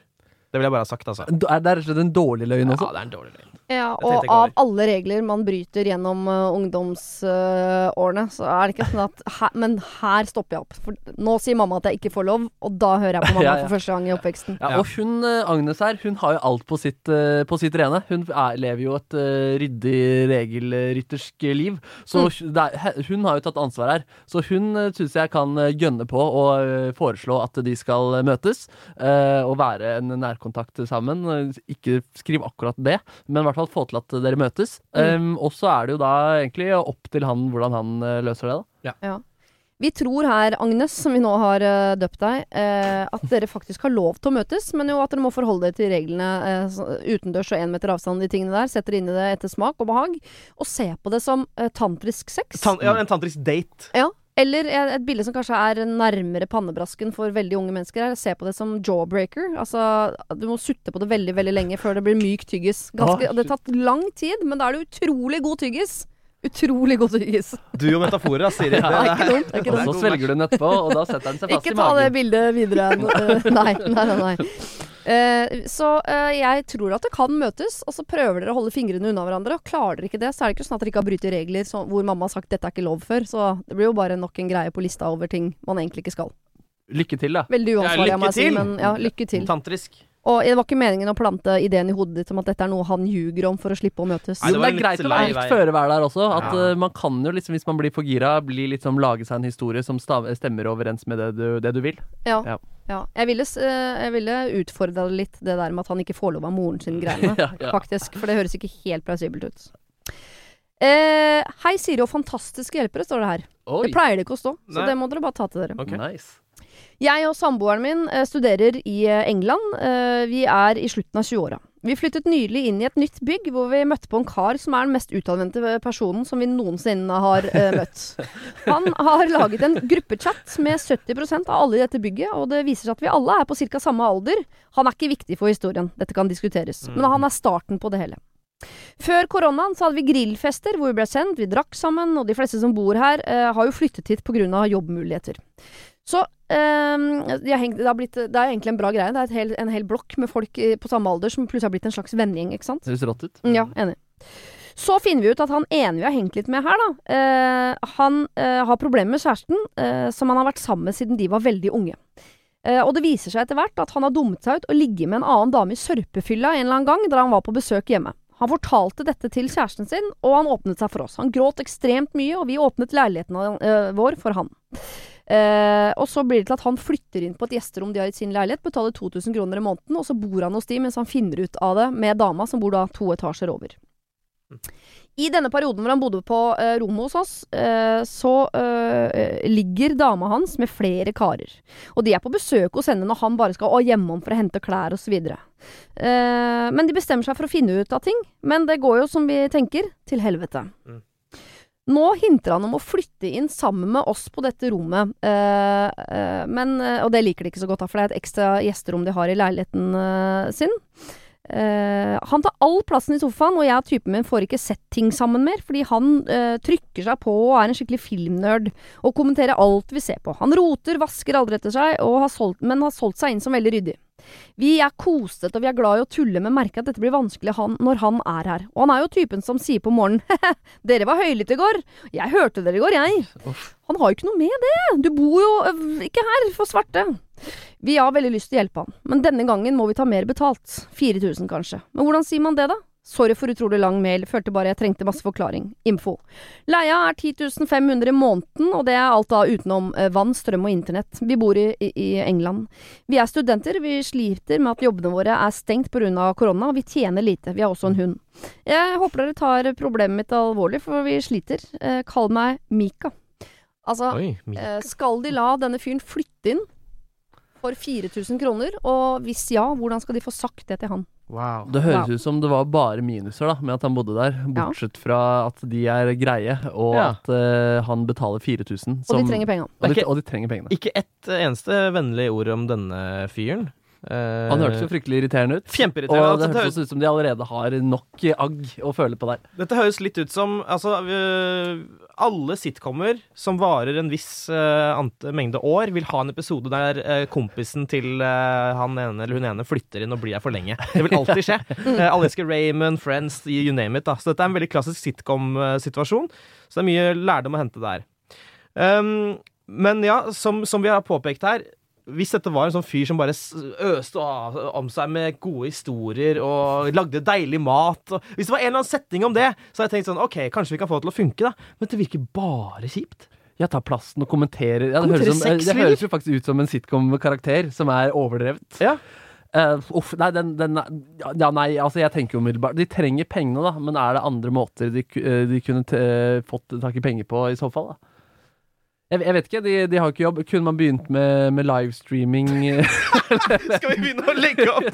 Det vil jeg bare ha sagt, altså. Det Er rett og slett en dårlig løgn også? Ja, det er en dårlig løgn. Ja, og av alle regler man bryter gjennom uh, ungdomsårene, så er det ikke sånn at her, Men her stopper jeg opp. For nå sier mamma at jeg ikke får lov, og da hører jeg på (laughs) mamma Ja, ja. for første gang i oppveksten. Ja, og hun, eh, Agnes her, hun har jo alt på sitt, uh, på sitt rene. Hun er, lever jo et ryddig, regelryttersk liv. Så Mm. det er, hun har jo tatt ansvar her. Så hun uh, syns jeg kan gønne på og foreslå at de skal møtes eh, og være en nærkontakt sammen. Ikke skriv akkurat det, men i hvert fall få til at dere møtes. Mm. Um, og så er det jo da egentlig opp til han hvordan han eh, løser det, da. Vi tror her, Agnes, som vi nå har uh, døpt deg, uh, at dere faktisk har lov til å møtes, men jo at dere må forholde dere til reglene uh, utendørs og én meter avstand, de tingene der. Setter inn i det etter smak og behag. Og se på det som tantrisk sex. Tan ja, en tantrisk date. Ja. Eller et bilde som kanskje er nærmere pannebrasken for veldig unge mennesker. er Se på det som jawbreaker. Altså, du må sutte på det veldig veldig lenge før det blir myk tyggis. Ganske, Å, det har tatt lang tid, men da er det utrolig god tyggis. Utrolig god tyggis. Du og metaforer, Siri. (laughs) Det er ikke dumt. Det ikke Og så svelger du den etterpå, og da setter den seg fast i magen. Ikke ta det bildet videre. (laughs) Eh, nei, nei, nei. nei. Eh, så uh, jeg tror at det kan møtes, og så prøver dere å holde fingrene unna hverandre. Og klarer dere ikke det, så er det ikke sånn at dere ikke har brytet regler så, hvor mamma har sagt dette er ikke lov før. Så det blir jo bare nok en greie på lista over ting man egentlig ikke skal. Lykke til, da. Veldig uansvarlig, Ja, jeg må lykke si, men ja, lykke til. Tantrisk. Og det var ikke meningen å plante ideen i hodet ditt om at dette er noe han ljuger om for å slippe å møtes. Nei, det det er greit å være litt vei. føre der også. At Ja. uh, man kan jo liksom, hvis man blir for gira, bli liksom, lage seg en historie som stav stemmer overens med det du, det du vil. Ja. Ja. ja. Jeg, ville, eh, jeg ville utfordra litt det der med at han ikke får lov av moren sin greiene. (laughs) Ja, ja. Faktisk. For det høres ikke helt plausibelt ut. Uh, hei, Siri og fantastiske hjelpere, står det her. Oi, Det pleier det ikke å stå, så Nei. det må dere bare ta til dere. Okay. nice. Jeg og samboeren min eh, studerer i eh, England. Eh, vi er i slutten av 20-åra. Vi flyttet nylig inn i et nytt bygg hvor vi møtte på en kar som er den mest utadvendte personen som vi noensinne har møtt. (laughs) Han har laget en gruppechat med 70% av alle i dette bygget, og det viser seg at vi alle er på ca. samme alder. Han er ikke viktig for historien, dette kan diskuteres, men han er starten på det hele. Før koronaen så hadde vi grillfester hvor vi ble sendt, vi drakk sammen, og de fleste som bor her, har jo flyttet hit pga. jobbmuligheter. Så har hengt, det, har blitt, det er egentlig en bra greie. Det er hel, en hel blokk med folk på samme alder som plutselig har blitt en slags vennegjeng, ikke sant? Høres rått ut. Ja, enig. Så finner vi ut at han ene vi har hengt litt med her, da, eh, han eh, har problemer med kjæresten, eh, som han har vært sammen med siden de var veldig unge. Eh, og det viser seg etter hvert at han har dummet seg ut og ligget med en annen dame i sørpefylla en eller annen gang da han var på besøk hjemme. Han fortalte dette til kjæresten sin, og han åpnet seg for oss. Han gråt ekstremt mye, og vi åpnet leiligheten eh, vår for han. Eh, og så blir det til at han flytter inn på et gjesterom de har i sin leilighet, betaler 2000 kroner i måneden, og så bor han hos de mens han finner ut av det med dama, som bor da to etasjer over. I denne perioden hvor han bodde på eh, rommet hos oss, eh, så eh, ligger dama hans med flere karer. Og de er på besøk hos henne når han bare skal hjemom for å hente klær osv. Eh, men de bestemmer seg for å finne ut av ting. Men det går jo som vi tenker, til helvete. Mm. Nå hinter han om å flytte inn sammen med oss på dette rommet. Eh, eh, men, eh, og det liker de ikke så godt, da, for det er et ekstra gjesterom de har i leiligheten eh, sin. Eh, han tar all plassen i sofaen, og jeg og typen min får ikke sett ting sammen mer, fordi han eh, trykker seg på og er en skikkelig filmnerd og kommenterer alt vi ser på. Han roter, vasker aldri etter seg, har solgt, men har solgt seg inn som veldig ryddig. Vi er kosete og vi er glad i å tulle, men merker at dette blir vanskelig han, når han er her. Og han er jo typen som sier på morgenen (laughs) dere var høylytte i går. Jeg hørte dere i går, jeg. Han har jo ikke noe med det. Du bor jo ikke her for svarte. Vi har veldig lyst til å hjelpe han, men denne gangen må vi ta mer betalt. 4000 kanskje. Men hvordan sier man det, da? Sorry for utrolig lang mail, følte bare jeg trengte masse forklaring. Info. Leia er 10 500 i måneden, og det er alt da utenom eh, vann, strøm og internett. Vi bor i, i, England. Vi er studenter, vi sliter med at jobbene våre er stengt pga. korona, og vi tjener lite. Vi har også en hund. Jeg håper dere tar problemet mitt alvorlig, for vi sliter. Eh, kall meg Mika. Altså, Oi, Eh, skal de la denne fyren flytte inn for 4000 kroner? Og hvis ja, hvordan skal de få sagt det til han? wow. Det høres Wow. ut som det var bare minuser da med at han bodde der, bortsett fra at de er greie, og Ja. at uh, han betaler 4000. Og de trenger pengene. Og de, og de trenger pengene. Ikke ett eneste vennlig ord om denne fyren. Uh, Han hørtes jo fryktelig irriterende ut. Kjempeirriterende. Og det altså, hørtes ut som de allerede har nok agg å føle på der. Dette høres litt ut som altså, Alle sitcomer som varer en viss uh, mengde år, vil ha en episode der uh, kompisen til uh, han ene eller hun ene flytter inn og blir her for lenge. Det vil alltid skje. (laughs) uh, alle elsker Raymond, Friends, you name it. Da. Så dette er en veldig klassisk sitcom-situasjon. Så det er mye lærdom å hente der. Um, men ja, som, som vi har påpekt her hvis dette var en sånn fyr som bare øste av- om seg med gode historier og lagde deilig mat og Hvis det var en eller annen setning om det, så hadde jeg tenkt sånn OK, kanskje vi kan få det til å funke, da. Men det virker bare kjipt. Jeg tar plassen og kommenterer. Ja, det, Kommenterer høres som, det høres jo faktisk ut som en sitcom-karakter som er overdrevet. Ja. Uh, uff, nei, den, den Ja, nei, altså jeg tenker umiddelbart De trenger pengene, da, men er det andre måter de, eh, de kunne fått tak i penger på i så fall, da? Jeg, jeg vet ikke, de, de har ikke jobb. Kunne man begynt med, med livestreaming? (laughs) Skal vi begynne å legge opp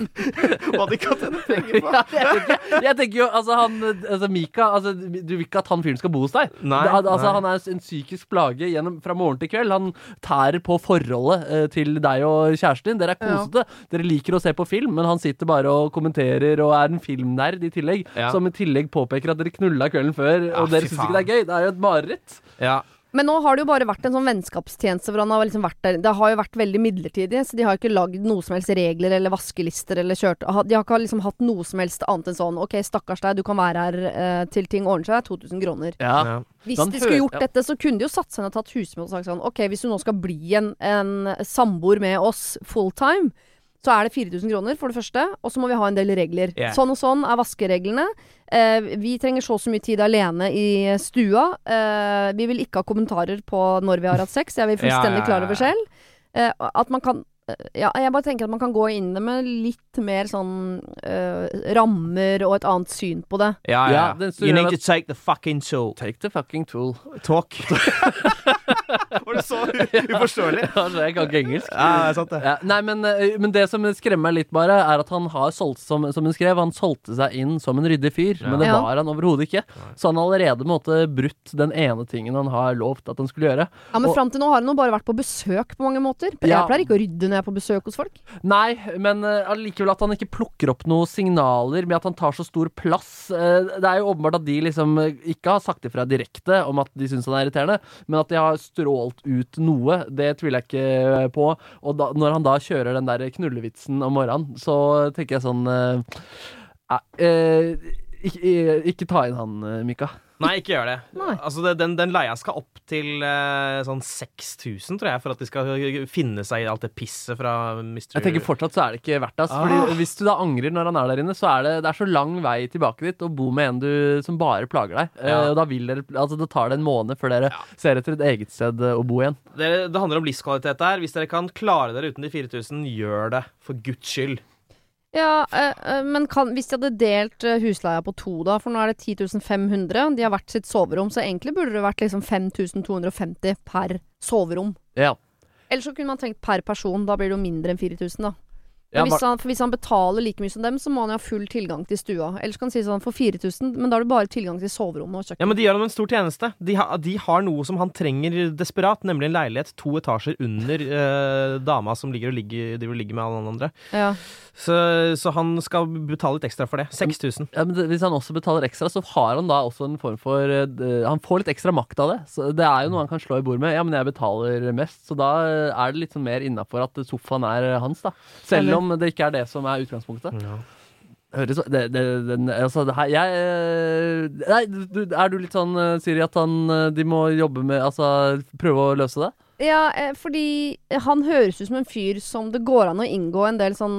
hva de kan tjene penger på? (laughs) ja, jeg, tenker, jeg tenker jo, altså han altså Mika altså, Du vil ikke at han fyren skal bo hos deg? Nei, Det- altså, nei. Han er en psykisk plage gjennom, fra morgen til kveld. Han tærer på forholdet eh, til deg og kjæresten din. Dere er Ja. kosete. Dere liker å se på film, men han sitter bare og kommenterer og er en filmnerd i tillegg. Ja. Som i tillegg påpeker at dere knulla kvelden før, Ja, og dere syns ikke det er gøy. Det er jo et mareritt. Ja. Men nå har det jo bare vært en sånn vennskapstjeneste hvor han har liksom vært der. Det har jo vært veldig midlertidig, så de har ikke lagd noe som helst regler eller vaskelister eller kjørt De har ikke liksom hatt noe som helst annet enn sånn OK, stakkars deg, du kan være her eh, til ting ordner seg. 2000 kroner. Ja. Ja. Hvis de skulle gjort ja. dette, så kunne de jo satt seg ned og tatt husmor og sagt sånn OK, hvis du nå skal bli en, en samboer med oss full time, så er det 4000 kroner, for det første. Og så må vi ha en del regler. Yeah. Sånn og sånn er vaskereglene. Eh, vi trenger så og så mye tid alene i stua. Eh, vi vil ikke ha kommentarer på når vi har hatt sex. Jeg er fullstendig Ja, ja, ja, klar over selv. Eh, at man kan ja, jeg bare tenker at man kan gå inn det med litt mer sånn uh, rammer og et annet syn på det. Ja, Ja, ja. You need to take the fucking tool. Take the fucking tool. Talk. (laughs) Var det så uforståelig? Altså, jeg kan ikke engelsk. Ja, det er sant, det. Ja, nei, men, eh, men det som skremmer meg litt, bare, er at han har solgt, som, som hun skrev, han solgte seg inn som en ryddig fyr. Ja. Men det var han overhodet ikke. Så han har allerede måtte måte brutt den ene tingen han har lovt at han skulle gjøre. Ja, Men fram til nå har han jo bare vært på besøk på mange måter. Jeg Ja. pleier ikke å rydde jeg er på besøk hos folk. Nei, men eh, allikevel at han ikke plukker opp noen signaler med at han tar så stor plass. Eh, det er jo åpenbart at de liksom eh, ikke har sagt ifra direkte om at de syns han er irriterende, men at de har strålt ut noe, det tviler jeg ikke på. Og da, når han da kjører den der knullevitsen om morgenen, så tenker jeg sånn eh, eh, ikke, ikke ta inn han, Mika. Nei, ikke gjør det. Nei. Altså, det, den, den leia skal opp til uh, sånn 6000, tror jeg, for at de skal finne seg i alt det pisset fra Mr. Jeg tenker fortsatt så er det ikke verdt det. Altså, Ah. Fordi Hvis du da angrer når han er der inne, så er det, det er så lang vei tilbake dit å bo med en du som bare plager deg. Eh, Ja. og da vil dere, altså Det tar det en måned før dere ser etter et eget sted eh, å bo igjen. det, det handler om livskvalitet der. Hvis dere kan klare dere uten de 4000, gjør det. For guds skyld. Ja, eh, eh, men kan, hvis de hadde delt eh, husleia på to, da, for nå er det 10.500 de har hvert sitt soverom, så egentlig burde det vært liksom 5250 per soverom. Ja. Eller så kunne man tenkt per person, da blir det jo mindre enn 4000, da. Ja, hvis, han, for hvis han betaler like mye som dem, så må han jo ha full tilgang til stua. Ellers kan han si sånn for 4000, men da har du bare tilgang til soverommet og Ja, men De gjør ham en stor tjeneste. De, ha, de har noe som han trenger desperat, nemlig en leilighet to etasjer under eh, dama som ligger og ligger, driver og ligger med alle andre. Ja. Så, så han skal betale litt ekstra for det. 6000. Ja, men Hvis han også betaler ekstra, så har han da også en form for uh, Han får litt ekstra makt av det. Så Det er jo noe han kan slå i bord med. Ja, men jeg betaler mest, så da eh, er det litt sånn mer innafor at sofaen er eh, hans, da. Selv om det ikke er det som er utgangspunktet. Høres det, det, det, altså, det her, jeg eh, Nei, du, er du litt sånn, eh, Siri, at han, eh, de må jobbe med Altså prøve å løse det? Ja, fordi han høres ut som en fyr som det går an å inngå en del sånn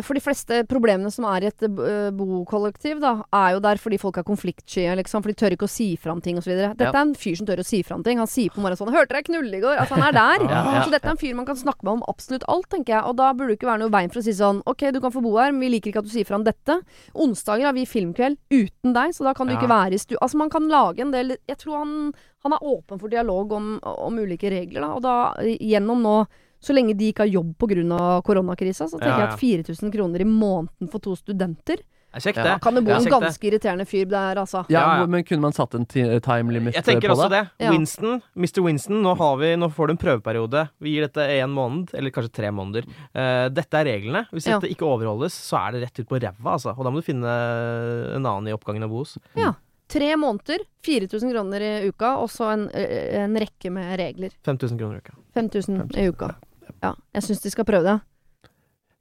For de fleste problemene som er i et eh, bokollektiv, da, er jo der fordi folk er konfliktsky, liksom. For de tør ikke å si fram ting osv. Dette Ja. er en fyr som tør å si fram ting. Han sier på morgenen sånn 'Hørte deg knulle i går?' Altså, han er der. (laughs) Ja, ja, så dette er en fyr man kan snakke med om absolutt alt, tenker jeg. Og da burde det ikke være noe veien for å si sånn 'OK, du kan få bo her, men vi liker ikke at du sier fram dette'. Onsdager har vi filmkveld uten deg, så da kan du ikke være i stu... Altså, man kan lage en del Jeg tror han, han er åpen for dialog om, om ulike regler, da. Og da, gjennom nå så lenge de ikke har jobb pga. koronakrisa, så tenker Ja, jeg at 4000 kroner i måneden for to studenter Det er kjekt, Ja. det. Da kan det bo Ja, en ganske irriterende fyr der, altså. Ja, Ja, ja. Men kunne man satt en time limit på det? Jeg eh, tenker også det? det. Ja. Winston, Mr. Winston, nå, har vi, nå får du en prøveperiode. Vi gir dette én måned, eller kanskje tre måneder. Uh, dette er reglene. Hvis Ja. dette ikke overholdes, så er det rett ut på ræva, altså. Og da må du finne en annen i oppgangen å bo hos. Ja. Tre måneder, 4000 kroner i uka, og så en, eh, en rekke med regler. 5000 kroner i uka. 5000 i uka. Ja, jeg syns de skal prøve det.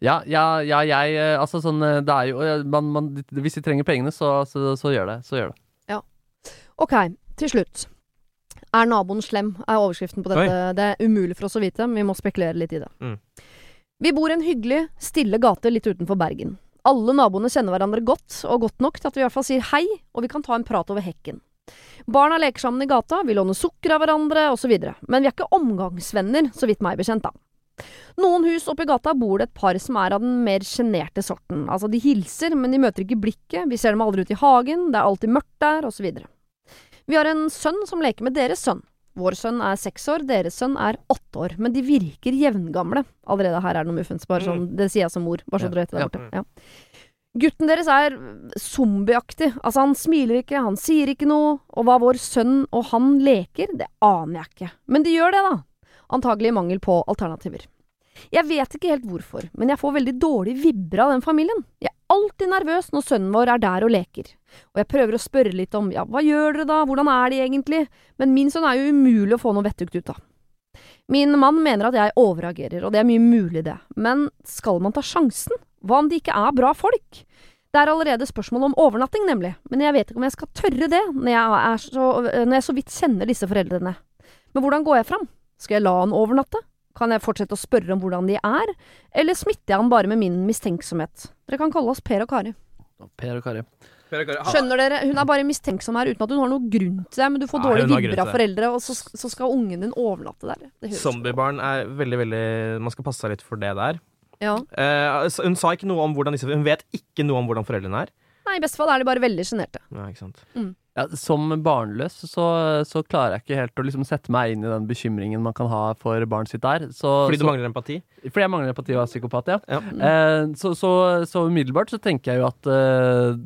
Ja, ja, ja, jeg eh, Altså sånn eh, Det er jo eh, man, man, Hvis de trenger pengene, så, så, så gjør det. Så gjør det. Ja. Ok, til slutt. Er naboen slem? er overskriften på dette. Det er umulig for oss å vite, men vi må spekulere litt i det. Mm. Vi bor i en hyggelig, stille gate litt utenfor Bergen. Alle naboene kjenner hverandre godt, og godt nok til at vi i hvert fall sier hei, og vi kan ta en prat over hekken. Barna leker sammen i gata, vi låner sukker av hverandre, osv. Men vi er ikke omgangsvenner, så vidt meg bekjent, da. Noen hus oppi gata bor det et par som er av den mer sjenerte sorten. Altså, de hilser, men de møter ikke blikket, vi ser dem aldri ute i hagen, det er alltid mørkt der, osv. Vi har en sønn som leker med deres sønn. Vår sønn er seks år, deres sønn er åtte år. Men de virker jevngamle. Allerede her er det noe muffens. Bare sånn, Det sier jeg som mor. Bare så det der borte. Ja. Gutten deres er zombieaktig. Altså, han smiler ikke, han sier ikke noe. Og hva vår sønn og han leker, det aner jeg ikke. Men de gjør det, da. Antagelig i mangel på alternativer. Jeg vet ikke helt hvorfor, men jeg får veldig dårlig vibber av den familien. Jeg er alltid nervøs når sønnen vår er der og leker. Og jeg prøver å spørre litt om ja, hva gjør dere da, hvordan er de egentlig? Men min sønn er jo umulig å få noe vettugt ut av. Min mann mener at jeg overreagerer, og det er mye mulig det, men skal man ta sjansen? Hva om de ikke er bra folk? Det er allerede spørsmål om overnatting, nemlig, men jeg vet ikke om jeg skal tørre det når jeg, så, når jeg så vidt kjenner disse foreldrene. Men hvordan går jeg fram? Skal jeg la han overnatte? Kan jeg fortsette å spørre om hvordan de er, eller smitter jeg han bare med min mistenksomhet? Dere kan kalle oss Per og Kari. Per og Kari. Skjønner dere? Hun er bare mistenksom her uten at hun har noe grunn til det, men du får Ja, har grunn vibber av foreldre, og så, så skal ungen din overnatte der. Zombiebarn er veldig, veldig Man skal passe seg litt for det der. Ja. Uh, hun sa ikke noe om hvordan disse Hun vet ikke noe om hvordan foreldrene er. Nei, i beste fall er de bare veldig sjenerte. Ja, ikke sant Ja, som barnløs så, så klarer jeg ikke helt å liksom sette meg inn i den bekymringen man kan ha for barnet sitt der. Så, Fordi du så, mangler empati? fordi jeg mangler empati og er psykopat, ja. Ja. Eh, så, så, så umiddelbart så tenker jeg jo at eh,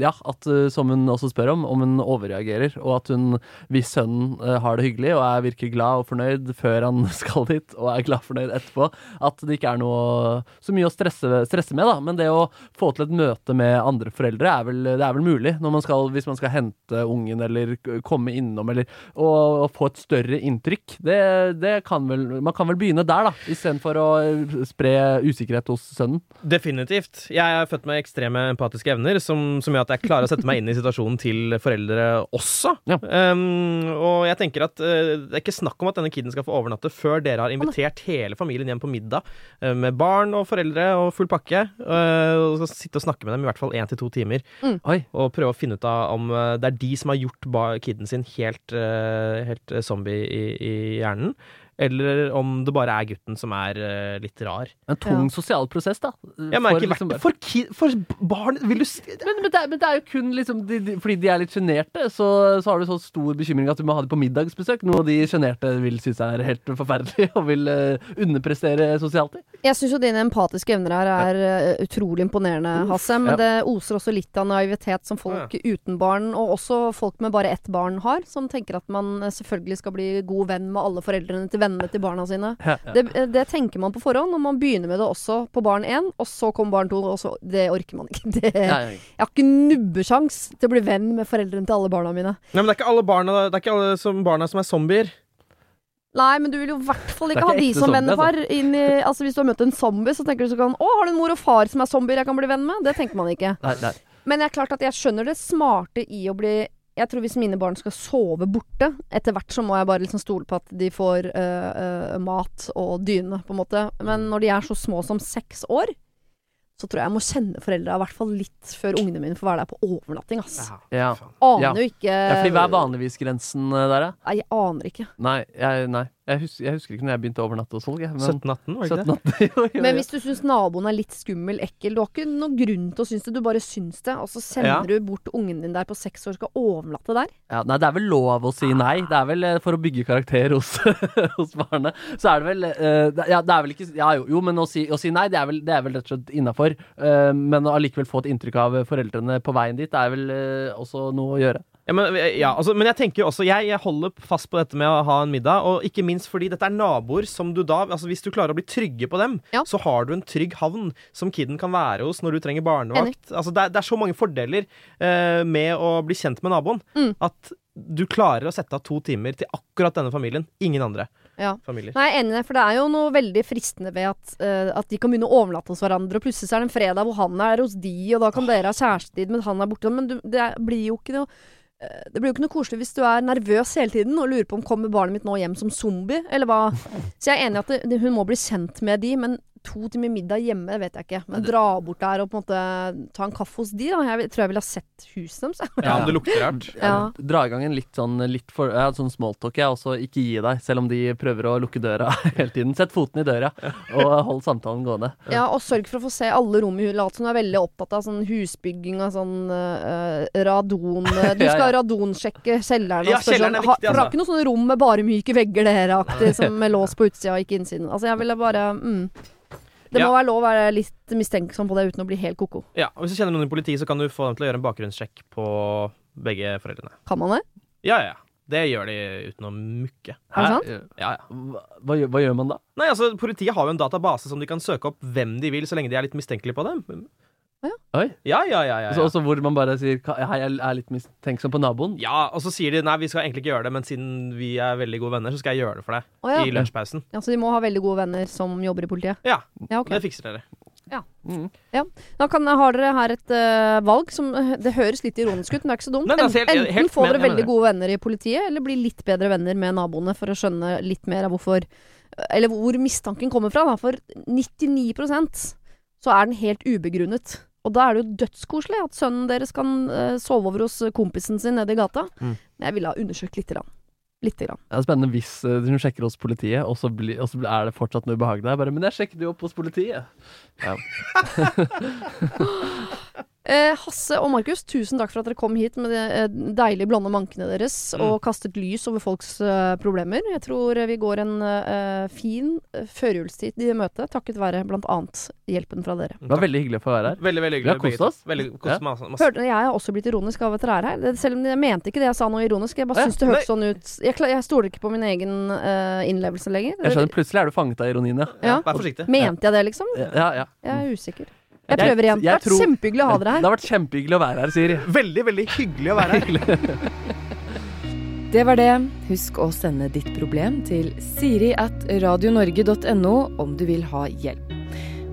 Ja, at eh, som hun også spør om, om hun overreagerer, og at hun, hvis sønnen eh, har det hyggelig og er virker glad og fornøyd før han (laughs) skal dit, og er glad og fornøyd etterpå, at det ikke er noe så mye å stresse, stresse med, da. Men det å få til et møte med andre foreldre er vel, det er vel mulig, når man skal, hvis man skal hente ungen eller komme innom, eller og, og få et større inntrykk. Det, det kan vel Man kan vel begynne der, da, istedenfor å eh, spre usikkerhet hos sønnen. Definitivt. Jeg er født med ekstreme empatiske evner, som, som gjør at jeg klarer å sette meg inn i situasjonen til foreldre også. Ja. Um, og jeg tenker at uh, det er ikke snakk om at denne kiden skal få overnatte før dere har invitert hele familien hjem på middag uh, med barn og foreldre og full pakke. Uh, og skal sitte og snakke med dem i hvert fall én til to timer. mm. Og prøve å finne ut av om det er de som har gjort kiden sin helt, uh, helt uh, zombie i, i hjernen. Eller om det bare er gutten som er uh, litt rar. En tung sosial prosess, da. Ja, men for, ikke liksom- for, ki- for barn Vil du si men, men, det er, men det er jo kun liksom de, de, Fordi de er litt sjenerte, så, så har du så stor bekymring at du må ha dem på middagsbesøk. Noe de sjenerte vil synes er helt forferdelig (laughs) og vil uh, underprestere sosialt i. Jeg syns jo dine empatiske evner her er eh, utrolig imponerende, Hasse. Men ja. det oser også litt av naivitet som folk uten barn, og også folk med bare ett barn har, som tenker at man selvfølgelig skal bli god venn med alle foreldrene til vennene til barna sine. Ja, Det, det tenker man på forhånd, og man begynner med det også på barn én, og så kommer barn to, og så Det orker man ikke. (laughs) Det, jeg har ikke nubbesjans til å bli venn med foreldrene til alle barna mine. Nei, men det er ikke alle barna Det er ikke alle som barna som er zombier. Nei, men du vil jo i hvert fall er ikke ha de som vennepar. inn Altså, hvis du har møtt en zombie, så tenker du så kan Å, har du en mor og far som er zombier jeg kan bli venn med? Det tenker man ikke. Nei, nei. Men det er klart at jeg skjønner det smarte i å bli Jeg tror hvis mine barn skal sove borte, etter hvert så må jeg bare liksom stole på at de får øh, øh, mat og dyne, på en måte. Men når de er så små som seks år, så tror jeg jeg må kjenne foreldra i hvert fall litt før ungene mine får være der på overnatting, ass. Ja. Aner Ja. jo ikke ja, fordi hva er vanligvis grensen eh, der, da? Jeg aner ikke. Nei, jeg, nei. Jeg, husker, jeg husker ikke når jeg begynte å overnatte hos folk. jeg, Men 17-18, var det ikke det? 17 (laughs) jo, jo, Men hvis du syns naboen er litt skummel, ekkel Du har ikke noen grunn til å synes det, du bare syns det. Og så sender Ja. du bort ungen din der på seks år skal overnatte der. Ja, nei, det er vel lov å si nei. Det er vel eh, for å bygge karakter hos, (laughs) hos barnet. Så er det vel uh, Ja, det er vel ikke Ja, jo, jo men å si, å si nei, det er vel, det er vel rett og slett innafor. men å allikevel få et inntrykk av foreldrene på veien dit, det er vel uh, også noe å gjøre. Ja, men, ja, altså, men jeg tenker jo også jeg, jeg holder fast på dette med å ha en middag, og ikke minst fordi dette er naboer som du da altså Hvis du klarer å bli trygge på dem, Ja. så har du en trygg havn som kiden kan være hos når du trenger barnevakt. Altså, det, er, det er så mange fordeler uh, med å bli kjent med naboen Mm. at du klarer å sette av to timer til akkurat denne familien. Ingen andre Ja. familier. Nei, jeg er enig i det, for det er jo noe veldig fristende ved at, uh, at de kan begynne å overnatte hos hverandre, og plutselig så er det en fredag hvor han er hos de, og da kan dere ha kjærestetid, men han er borte. Men du, det blir jo ikke noe eh, det blir jo ikke noe koselig hvis du er nervøs hele tiden og lurer på om kommer barnet mitt nå hjem som zombie, eller hva. Så jeg er enig i at det, hun må bli kjent med de, men to timer middag hjemme, vet jeg ikke. Men dra bort der og på en måte ta en kaffe hos de, da. Jeg tror jeg ville ha sett huset deres. Ja, om det lukter rart. Ja. Dra i gang en litt sånn litt for, ja, sånn smalltalk, jeg, og så ikke gi deg, selv om de prøver å lukke døra (laughs) hele tiden. Sett foten i døra, og hold samtalen gående. Ja, og sørg for å få se alle rom i huset. Lat som du er veldig opptatt av sånn husbygging og sånn uh, radon eh, Du (laughs) skal ja. radonsjekke kjelleren. Ja, kjelleren er sånn, viktig, altså. det altså. er ikke noen sånne rom med bare myke vegger, dere, aktig, som med lås på utsida og ikke innsiden. Altså, jeg ville bare mm. Det må Ja. være lov å være litt mistenksom på det uten å bli helt ko-ko. Ja, og Hvis du kjenner noen i politiet, så kan du få dem til å gjøre en bakgrunnssjekk på begge foreldrene. Kan man det? Ja, ja. Det gjør de uten å mukke. Er det sant? Ja, ja. Hva, hva gjør man da? Nei, altså, Politiet har jo en database som de kan søke opp hvem de vil, så lenge de er litt mistenkelige på dem. Oi. Ja, ja, ja. ja, Så, ja. også hvor man bare sier Hei, jeg er litt mistenksom på naboen. ja og så sier de nei, vi skal egentlig ikke gjøre det, men siden vi er veldig gode venner, så skal jeg gjøre det for deg Oh, ja. i lunsjpausen. ja. Så de må ha veldig gode venner som jobber i politiet? Ja, Ja, okay. det fikser dere. Mm. Da kan, har dere her et uh, valg som eh, Det høres litt ironisk ut, men det er ikke så dumt. Nei, er helt- enten helt får dere mener veldig gode venner i politiet, eller blir litt bedre venner med naboene for å skjønne litt mer av hvorfor Eller hvor mistanken kommer fra. Da. For 99 så er den helt ubegrunnet. Og da er det jo dødskoselig at sønnen deres kan uh, sove over hos kompisen sin nede i gata. Mm. Men jeg ville ha undersøkt lite grann. Lite grann. Det er spennende hvis uh, hun sjekker hos politiet, og så, bli, og så er det fortsatt noe ubehagelig der. Bare, men jeg sjekket jo opp hos politiet. Ja. (laughs) (laughs) Eh, Hasse og Markus, tusen takk for at dere kom hit med de eh, deilige blonde mankene deres Mm. og kastet lys over folks eh, problemer. Jeg tror eh, vi går en eh, fin førjulstid i møte, takket være bl.a. hjelpen fra dere. Det var veldig hyggelig å få være her. Veldig, veldig Vi har kost oss. Veldig kost Ja. masse, masse. Hørte, jeg har også blitt ironisk av at dere er her. Det, selv om jeg mente ikke det jeg sa noe ironisk. Jeg bare syns det hørtes sånn ut. Jeg, jeg stoler ikke på min egen innlevelse lenger. Jeg skjønner, Plutselig er du fanget av ironien, ja. Ja. Vær forsiktig. Mente jeg det, liksom? Ja, ja. Jeg er usikker. Jeg Jeg- prøver igjen. Det jeg har vært kjempehyggelig å ha dere her. (laughs) Det har vært kjempehyggelig å være her, Siri. Veldig, veldig hyggelig å være her. (laughs) Det var det. Husk å sende ditt problem til siri at radionorge.no om du vil ha hjelp.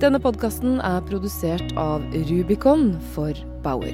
Denne podkasten er produsert av Rubicon for Bauer.